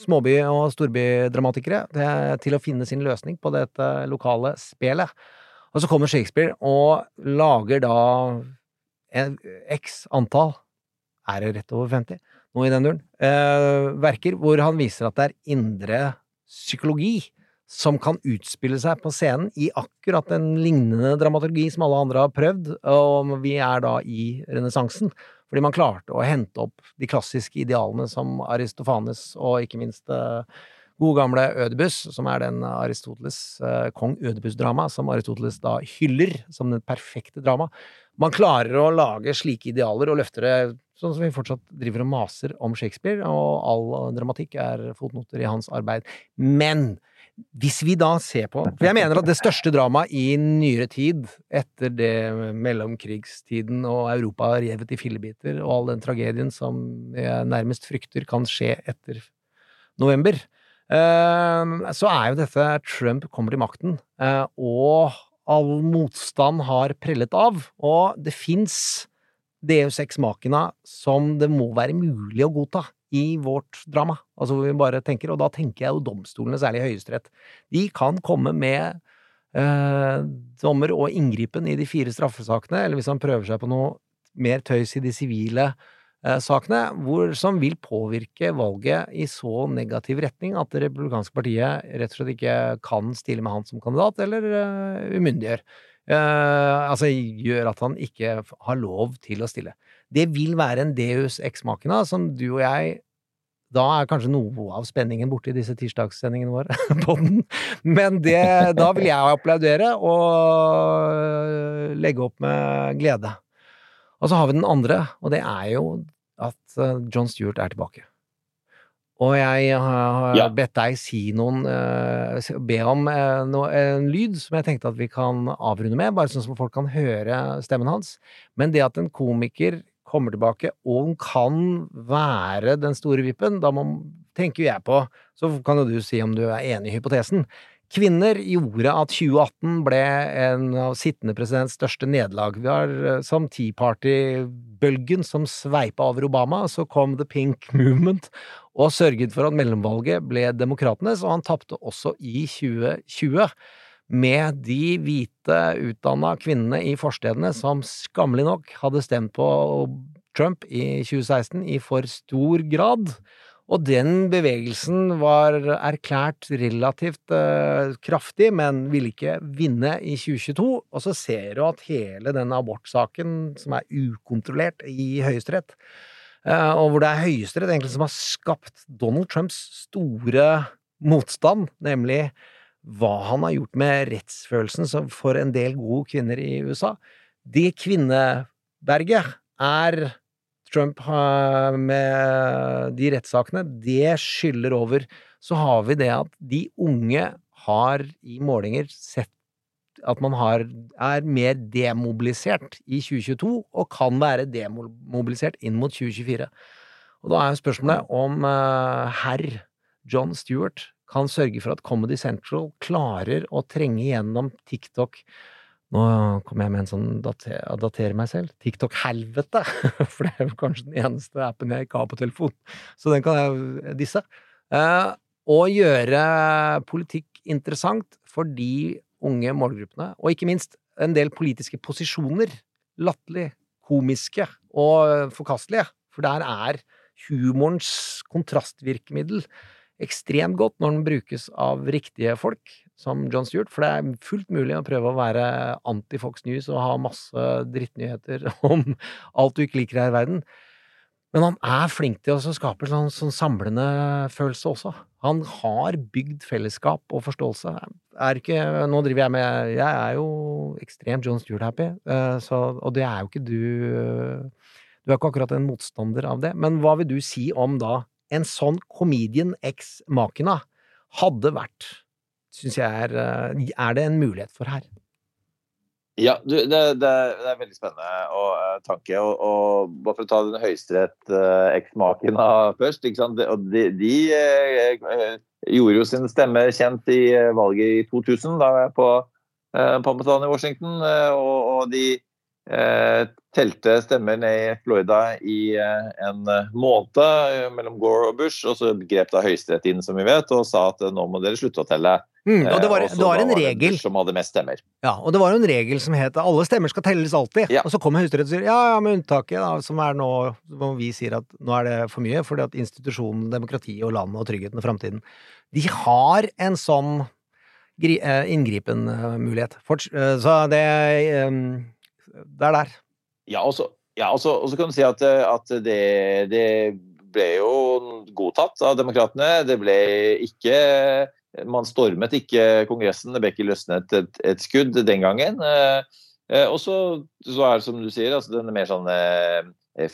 småby- og storbydramatikere til å finne sin løsning på dette lokale spelet. Og så kommer Shakespeare og lager da en x antall, er det rett over 50, noe i den duren, eh, verker hvor han viser at det er indre psykologi som kan utspille seg på scenen i akkurat en lignende dramaturgi som alle andre har prøvd, og vi er da i renessansen. Fordi man klarte å hente opp de klassiske idealene som Aristofanes og ikke minst eh, gode gamle Ødebus, som er den Aristoteles, eh, kong Ødebus-drama, som Aristoteles da hyller som det perfekte drama. Man klarer å lage slike idealer og løfter det sånn som vi fortsatt driver og maser om Shakespeare, og all dramatikk er fotnoter i hans arbeid. Men hvis vi da ser på For jeg mener at det største dramaet i nyere tid, etter det mellomkrigstiden og Europa revet i fillebiter, og all den tragedien som jeg nærmest frykter kan skje etter november, så er jo dette Trump kommer til makten, eh, og all motstand har prellet av, og det fins Deus Ex Machina som det må være mulig å godta i vårt drama. Altså hvor vi bare tenker, og da tenker jeg jo domstolene, særlig Høyesterett. De kan komme med eh, dommer og inngripen i de fire straffesakene, eller hvis han prøver seg på noe mer tøys i de sivile eh, sakene, hvor, som vil påvirke valget i så negativ retning at det republikanske partiet rett og slett ikke kan stille med han som kandidat, eller uh, umyndiggjør. Uh, altså gjør at han ikke har lov til å stille. Det vil være en deus ex-makena som du og jeg da er kanskje noe av spenningen borte i disse tirsdagssendingene våre [LAUGHS] på den. Men det, da vil jeg applaudere og legge opp med glede. Og så har vi den andre, og det er jo at eh, John Stewart er tilbake. Og jeg har Ja. bedt deg si noen eh, Be om eh, en lyd som jeg tenkte at vi kan avrunde med, bare sånn som folk kan høre stemmen hans. Men det at en komiker kommer tilbake, og hun kan være den store vippen, da må, tenker jeg på Så kan jo du si om du er enig i hypotesen. Kvinner gjorde at 2018 ble en av sittende presidents største nederlag. Vi har eh, som Tea Party-bølgen som sveipa over Obama, så kom The Pink Movement og sørget for at mellomvalget ble demokratenes, og han tapte også i 2020 med de hvite, utdanna kvinnene i forstedene som skammelig nok hadde stemt på Trump i 2016 i for stor grad. Og den bevegelsen var erklært relativt eh, kraftig, men ville ikke vinne i 2022. Og så ser du at hele den abortsaken, som er ukontrollert i Høyesterett, eh, og hvor det er Høyesterett egentlig som har skapt Donald Trumps store motstand, nemlig hva han har gjort med rettsfølelsen for en del gode kvinner i USA. Det kvinneberget er Trump med de rettssakene, det skyller over. Så har vi det at de unge har i målinger sett at man har, er mer demobilisert i 2022, og kan være demobilisert inn mot 2024. Og da er spørsmålet om uh, herr John Stewart kan sørge for at Comedy Central klarer å trenge gjennom TikTok Nå kommer jeg med en sånn dater, datere meg selv. TikTok-helvete! [LAUGHS] For det er jo kanskje den eneste appen jeg ikke har på telefon. Så den kan jeg disse. Eh, og gjøre politikk interessant for de unge målgruppene, og ikke minst en del politiske posisjoner. Latterlig, komiske og forkastelige. For der er humorens kontrastvirkemiddel ekstremt godt når den brukes av riktige folk, som John Stewart, for det er fullt mulig å prøve å være anti-Fox News og ha masse drittnyheter [LAUGHS] om alt du ikke liker her i verden. Men han er flink til å skape en sånn, sånn samlende følelse også. Han har bygd fellesskap og forståelse. Ikke, nå driver jeg med Jeg er jo ekstremt John Stewart-happy, eh, og det er jo ikke du Du er ikke akkurat en motstander av det. Men hva vil du si om da en sånn comedian ex machina hadde vært, syns jeg er eh, Er det en mulighet for her? Ja, du, det, det, det er veldig spennende og, uh, tanke. Og, og bare for å ta den høyesterett uh, først. og de, de eh, eh, gjorde jo sin stemme kjent i eh, valget i 2000, da var jeg på uh, på i Washington. eh, og, og de eh, telte stemmer ned i Florida i eh, en eh, måned eh, mellom Gore og Bush. Og så grep da Høyesterett inn, som vi vet, og sa at eh, nå må dere slutte å telle. Mm, og det var, Eh, det var en regel Bush som hadde mest stemmer. Ja, og det var jo en regel som het alle stemmer skal telles alltid. Og så kommer Høyesterett og sier ja, ja, med unntaket, da, som er nå hvor vi sier at nå er det for mye, fordi at institusjonen, demokratiet og landet og tryggheten og framtiden De har en sånn eh, inngripen eh, mulighet. Eh, så det eh, Det er der. Ja, og så ja, kan du si at, eh, at det, det ble jo godtatt av demokratene. Det ble ikke Man stormet ikke Kongressen, det ble ikke løsnet et, et skudd den gangen. Eh, eh, Og så, er det som du sier, altså den mer sånn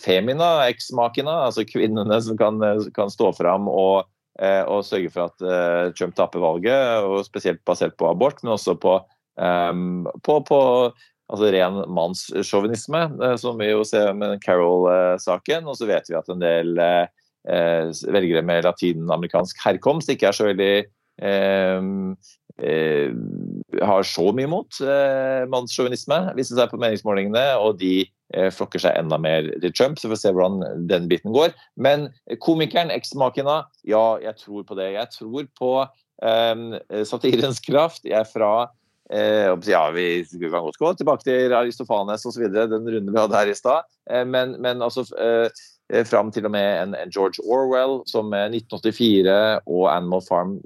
femina, eksmakina, altså kvinnene som kan, kan stå fram og, og sørge for at Trump taper valget, og spesielt basert på abort, men også på, um, på, på altså ren mannssjåvinisme, eh, som vi jo ser med Carol-saken. Og så vet vi at en del eh, velgere med latinamerikansk herkomst ikke er så veldig eh, eh, har så mye mot eh, mannssjåvinisme, det seg på meningsmålingene, og de eh, flokker seg enda mer til Trump, så vi får se hvordan den biten går. Men komikeren, eksmakena, ja, jeg tror på det. Jeg tror på eh, satirens kraft. Jeg er fra ja, Vi kan godt gå tilbake til Aristofanes osv., den runden vi hadde her i stad. Eh, men, men altså eh, fram til og med en, George Orwell, som med 1984 og Animal Farm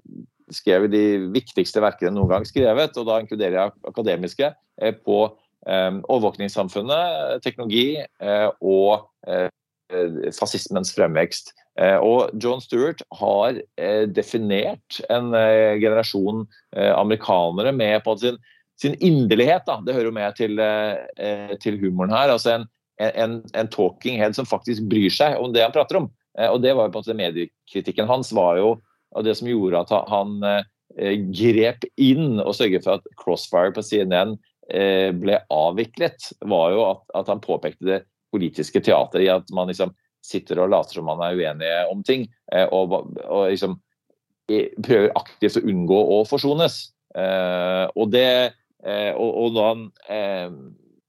skrev de viktigste verkene noen gang skrevet, og da inkluderer jeg akademiske, eh, på eh, overvåkningssamfunnet, teknologi eh, og eh, fascismens fremvekst. Eh, Og John Stewart har eh, definert en eh, generasjon amerikanere med på sin, sin inderlighet. Da. Det hører jo med til, til humoren her. altså en, en, en talking head som faktisk bryr seg om det han prater om. Og det var jo på en måte Mediekritikken hans var jo det som gjorde at han grep inn og sørget for at Crossfire på CNN ble avviklet, var jo at, at han påpekte det politiske teateret i at man liksom sitter og later som man er uenige om ting, eh, og, og liksom prøver aktivt å unngå å forsones. Eh, og det eh, og, og da han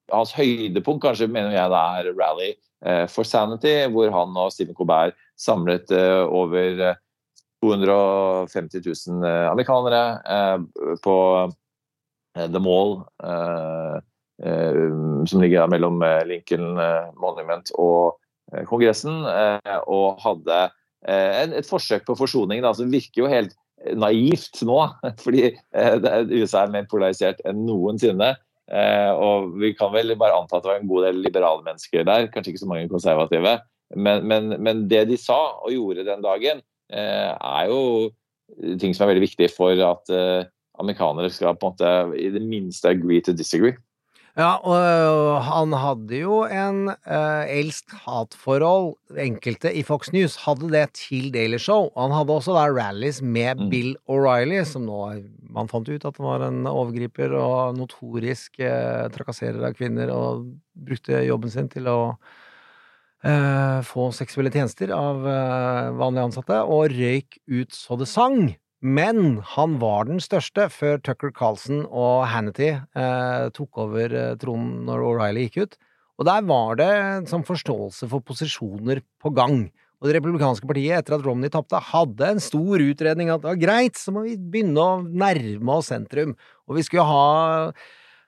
Hans høydepunkt kanskje mener jeg det er Rally for Sanity, hvor han og Stephen Colbert samlet over eh, 250 000 eh, amerikanere på The Mall, som ligger mellom Lincoln Monument og Kongressen, eh, og hadde eh, et forsøk på forsoning da, som virker jo helt naivt nå, [LAUGHS] fordi eh, USA er mer polarisert enn noensinne. Eh, og vi kan vel bare anta at det var en god del liberale mennesker der, kanskje ikke så mange konservative. Men, men, men det de sa og gjorde den dagen, eh, er jo ting som er veldig viktig for at eh, amerikanere skal på en måte i det minste agree to disagree. Ja, og han hadde jo en uh, elsk-hat-forhold. Enkelte i Fox News hadde det til Daily Show. Han hadde også da rallies med Bill O'Reilly, som nå man fant ut at han var en overgriper og notorisk uh, trakasserer av kvinner, og brukte jobben sin til å uh, få seksuelle tjenester av uh, vanlige ansatte, og røyk ut så det sang. Men han var den største før Tucker Carlson og Hannity eh, tok over eh, tronen når O'Reilly gikk ut. Og der var det en sånn forståelse for posisjoner på gang. Og det republikanske partiet, etter at Romney tapte, hadde en stor utredning at det var greit, så må vi begynne å nærme oss sentrum. Og vi skulle ha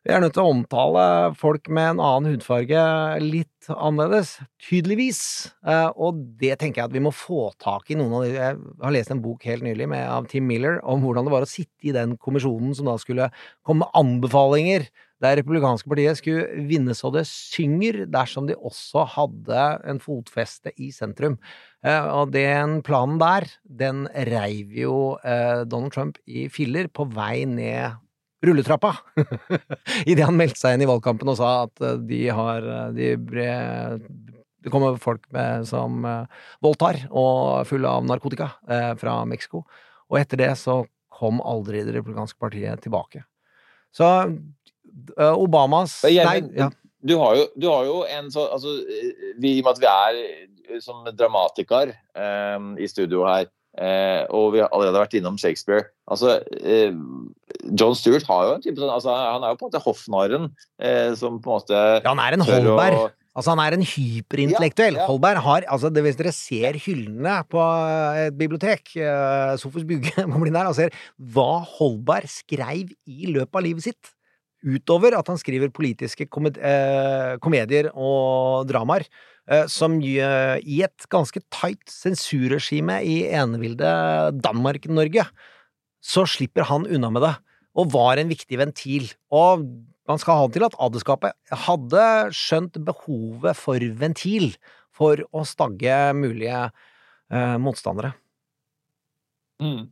vi er nødt til å omtale folk med en annen hudfarge litt annerledes, tydeligvis. Eh, og det tenker jeg at vi må få tak i noen av de Jeg har lest en bok helt nylig med, av Tim Miller om hvordan det var å sitte i den kommisjonen som da skulle komme med anbefalinger der republikanske partiet skulle vinne så det synger, dersom de også hadde en fotfeste i sentrum. Eh, og den planen der, den reiv jo eh, Donald Trump i filler på vei ned rulletrappa [LAUGHS] idet han meldte seg inn i valgkampen og sa at eh, de har eh, de ble, Det kommer folk med, som eh, voldtar og fulle av narkotika eh, fra Mexico. Og etter det så kom aldri det republikanske partiet tilbake. Så Obamas Nei, ja. du, har jo, du har jo en så altså, vi, I og med at vi er som dramatiker eh, i studio her, eh, og vi har allerede vært innom Shakespeare altså, eh, John Stewart har jo en type sånn altså, Han er jo på en måte hoffnarren eh, som på en måte Ja, han er en å- Holberg. Altså, han er en hyperintellektuell. Ja, ja. Holberg har altså, det, Hvis dere ser hyllene på et bibliotek, eh, Sofus Bugge må bli der og ser hva Holberg skreiv i løpet av livet sitt, utover at han skriver politiske komed eh, komedier og dramaer, eh, som i et ganske tight sensurregime i enevilde Danmark-Norge, så slipper han unna med det. og var en viktig ventil. Og man skal ha det til at adelskapet hadde skjønt behovet for ventil for å stagge mulige eh, motstandere. Mm.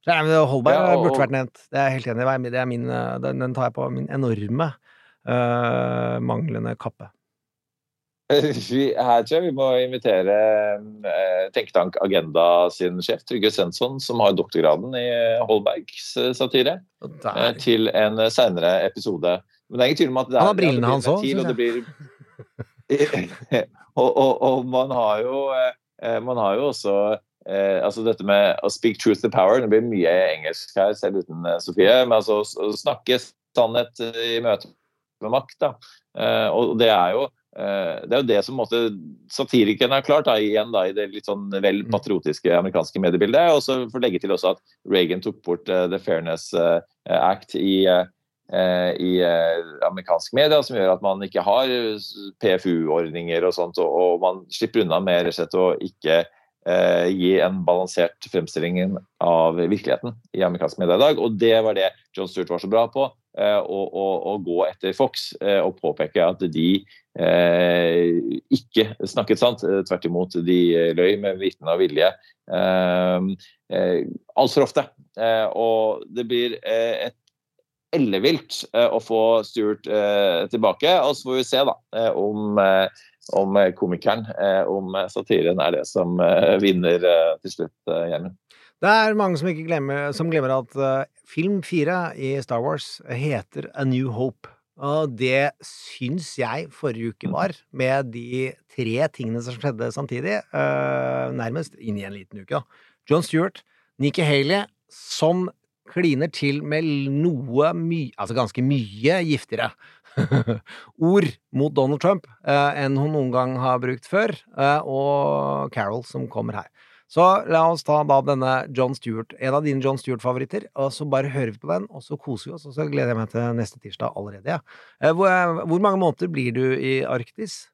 Så, men Holberg Ja, og- burde vært nevnt. Det er jeg helt enig i. Det er min, eh, den, den tar jeg på min enorme eh, manglende kappe. [LAUGHS] Her tror jeg vi må invitere eh, Tenketank Agenda sin sjef, Trygve Svensson, som har doktorgraden i Holbergs eh, satire, eh, til en seinere episode. Men det er ingen tvil om at det er Han har brillene hans òg, syns jeg. [LAUGHS] og det blir og, og, man har jo eh, Man har jo også eh, altså dette med å speak truth to power. Det blir mye engelsk her, selv uten eh, Sofie. Men altså å snakke sannhet eh, i møte med makt, da. Eh, og det er jo eh, det er jo det som måtte, satirikerne har klart da, igjen da, i det litt sånn vel patriotiske amerikanske mediebildet. Og så for å legge til også at Reagan tok bort uh, The Fairness eh, Act i, uh, i uh, amerikansk media, som gjør at man ikke har PFU-ordninger og sånt, og, og man slipper unna med rett og slett å ikke eh, gi en balansert fremstilling av virkeligheten i amerikansk media i dag. Og det var det John Stewart var så bra på. Eh, Å å- å gå etter Fox eh, og påpeke at de eh, ikke snakket sant. Eh, Tvert imot, de løy med viten og vilje. Eh, eh, Altfor ofte. Eh, og det blir et ellevilt å få Stuart tilbake. Og så får vi se da om, om komikeren, om satiren er det som vinner til slutt, Gjermund. Det er mange som glemmer, som glemmer at uh, film fire i Star Wars heter A New Hope. Og det syns jeg forrige uke var, med de tre tingene som skjedde samtidig, uh, nærmest inn i en liten uke, da. John Stewart, Nikki Haley, som kliner til med noe mye, altså ganske mye giftigere [LAUGHS] ord mot Donald Trump uh, enn hun noen gang har brukt før, og Carol som kommer her. Så la oss ta da denne John Stewart, en av dine John Stewart-favoritter, og så bare hører vi på den, og så koser vi oss, og så gleder jeg meg til neste tirsdag allerede, ja. Eh, Hvor, hvor mange måneder blir du i Arktis?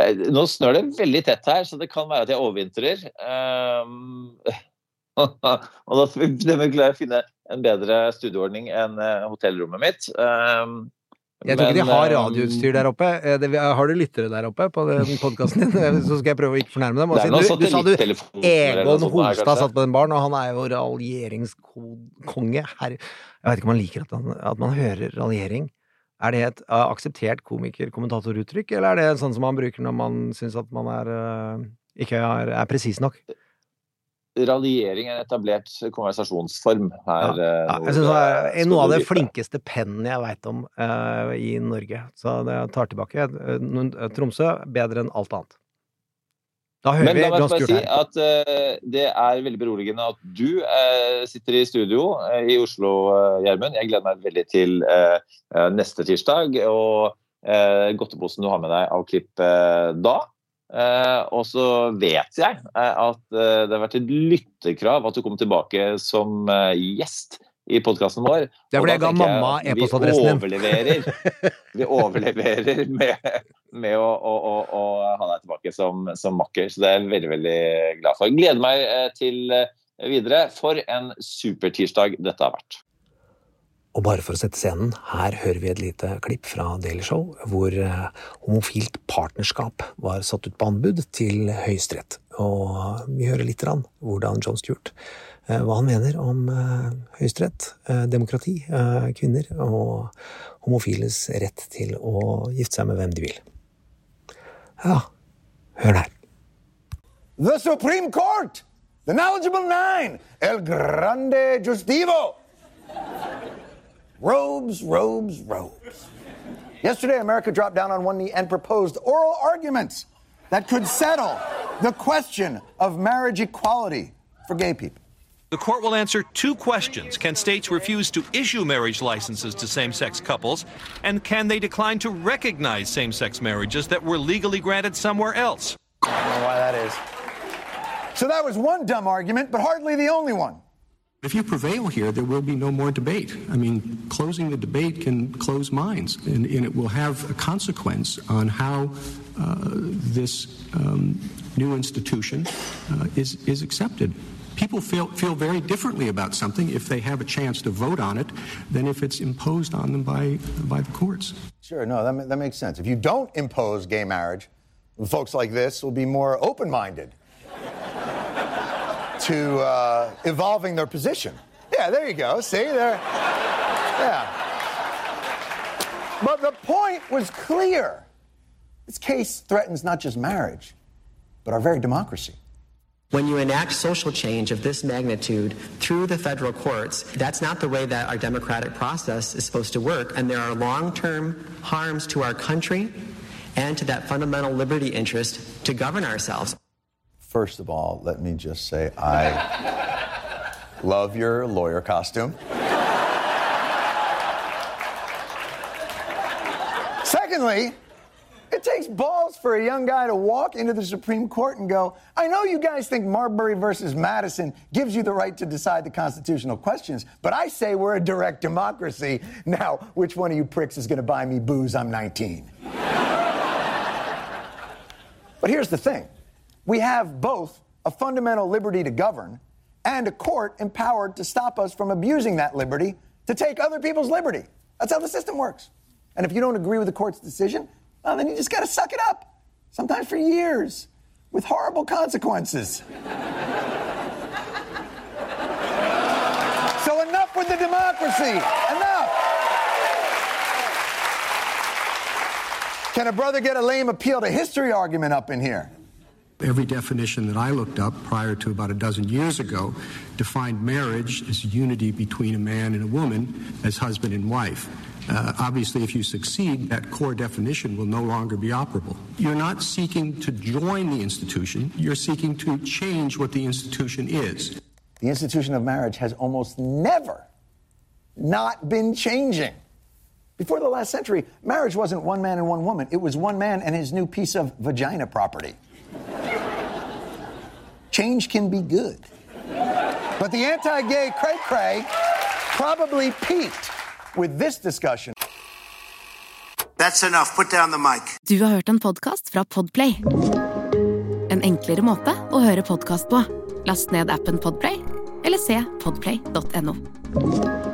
Eh, Nå snør det veldig tett her, så det kan være at jeg overvintrer. Um, [LAUGHS] og da må vi klare å finne en bedre studieordning enn eh, hotellrommet mitt. Um, Jeg tror ikke de har um, radioutstyr der oppe. Eh, Det, har du lyttere der oppe på [LAUGHS] podkasten din? Eh, Så skal jeg prøve å ikke fornærme dem. Noen du, du sa du Egon Holstad satt på den baren, og han er jo raljeringskonge. Jeg vet ikke om han liker at, han, at man hører raljering. Er det et eh, akseptert komiker-kommentatoruttrykk, eller er det sånn som man bruker når man syns at man er eh, ikke er, er presis nok? Raljering er en etablert konversasjonsform her. Ja, Ja, jeg synes det er noe av det flinkeste pennen jeg veit om uh, i Norge. Så det jeg tar tilbake. Eh, Tromsø bedre enn alt annet. Da hører Men vi la meg bare si at uh, det er veldig beroligende at du uh, sitter i studio eh, i Oslo, Gjermund. Jeg gleder meg veldig til eh, eh, neste tirsdag og godteposen du har med deg av klipp eh, da. Eh, og så vet jeg eh, at eh, det har vært et lytterkrav at du kommer tilbake som gjest i podkasten vår. Det er fordi jeg ga mamma e-postadressen din. Vi overleverer, [LAUGHS] vi overleverer med, med å, å, å, å ha deg tilbake som, som makker. Så det er jeg veldig, veldig glad for. Gleder meg til videre. For en supertirsdag dette har vært. Og bare for å sette scenen, her hører vi et lite klipp fra Daily Show, hvor eh, homofilt partnerskap var satt ut på anbud til Høyesterett. Og vi hører litt grann hvordan John Stewart, eh, hva han mener om eh, Høyesterett, eh, demokrati, eh, kvinner og homofiles rett til å gifte seg med hvem de vil. Ja, hør her. The Supreme Court, the knowledgeable nine, El Grande Justivo. Robes, robes, robes. Yesterday, America dropped down on one knee and proposed oral arguments that could settle the question of marriage equality for gay people. The court will answer two questions. Can states refuse to issue marriage licenses to same sex couples? And can they decline to recognize same sex marriages that were legally granted somewhere else? I don't know why that is. So that was one dumb argument, but hardly the only one. If you prevail here, there will be no more debate. I mean, closing the debate can close minds, and, and it will have a consequence on how uh, this um, new institution uh, is, is accepted. People feel, feel very differently about something if they have a chance to vote on it than if it's imposed on them by, by the courts. Sure, no, that, that makes sense. If you don't impose gay marriage, folks like this will be more open minded to uh, evolving their position. Yeah, there you go. See, there. Yeah. But the point was clear. This case threatens not just marriage, but our very democracy. When you enact social change of this magnitude through the federal courts, that's not the way that our democratic process is supposed to work. And there are long term harms to our country and to that fundamental liberty interest to govern ourselves. First of all, let me just say I love your lawyer costume. Secondly, it takes balls for a young guy to walk into the Supreme Court and go, I know you guys think Marbury versus Madison gives you the right to decide the constitutional questions, but I say we're a direct democracy. Now, which one of you pricks is going to buy me booze? I'm 19. but here's the thing we have both a fundamental liberty to govern and a court empowered to stop us from abusing that liberty to take other people's liberty. That's how the system works. And if you don't agree with the court's decision, well, then you just got to suck it up, sometimes for years, with horrible consequences. [LAUGHS] so enough with the democracy. Enough. Can a brother get a lame appeal to history argument up in here? Every definition that I looked up prior to about a dozen years ago defined marriage as unity between a man and a woman as husband and wife. Uh, obviously, if you succeed, that core definition will no longer be operable. You're not seeking to join the institution, you're seeking to change what the institution is. The institution of marriage has almost never not been changing. Before the last century, marriage wasn't one man and one woman, it was one man and his new piece of vagina property. Change can be good. But the anti gay cray cray probably peaked with this discussion. That's enough. Put down the mic. Du har hørt en podcast fra Podplay. En enklere måte å høre podcast på. Last ned appen Podplay, eller se podplay.no.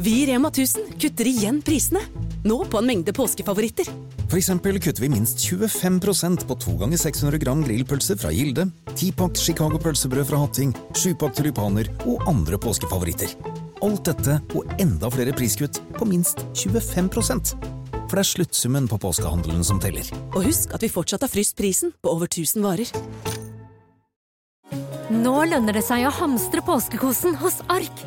Vi i Rema 1000 kutter igjen prisene. Nå på en mengde påskefavoritter. For eksempel kutter vi minst 25% på 2 ganger 600 gram grillpølse fra Gilde, 10-pakk Chicago pølsebrød fra Hatting, 7-pakk tulipaner og andre påskefavoritter. Alt dette og enda flere priskutt på minst 25 For det er sluttsummen på påskehandelen som teller. Og husk at vi fortsatt har fryst prisen på over 1000 varer. Nå lønner det seg å hamstre påskekosen hos Ark.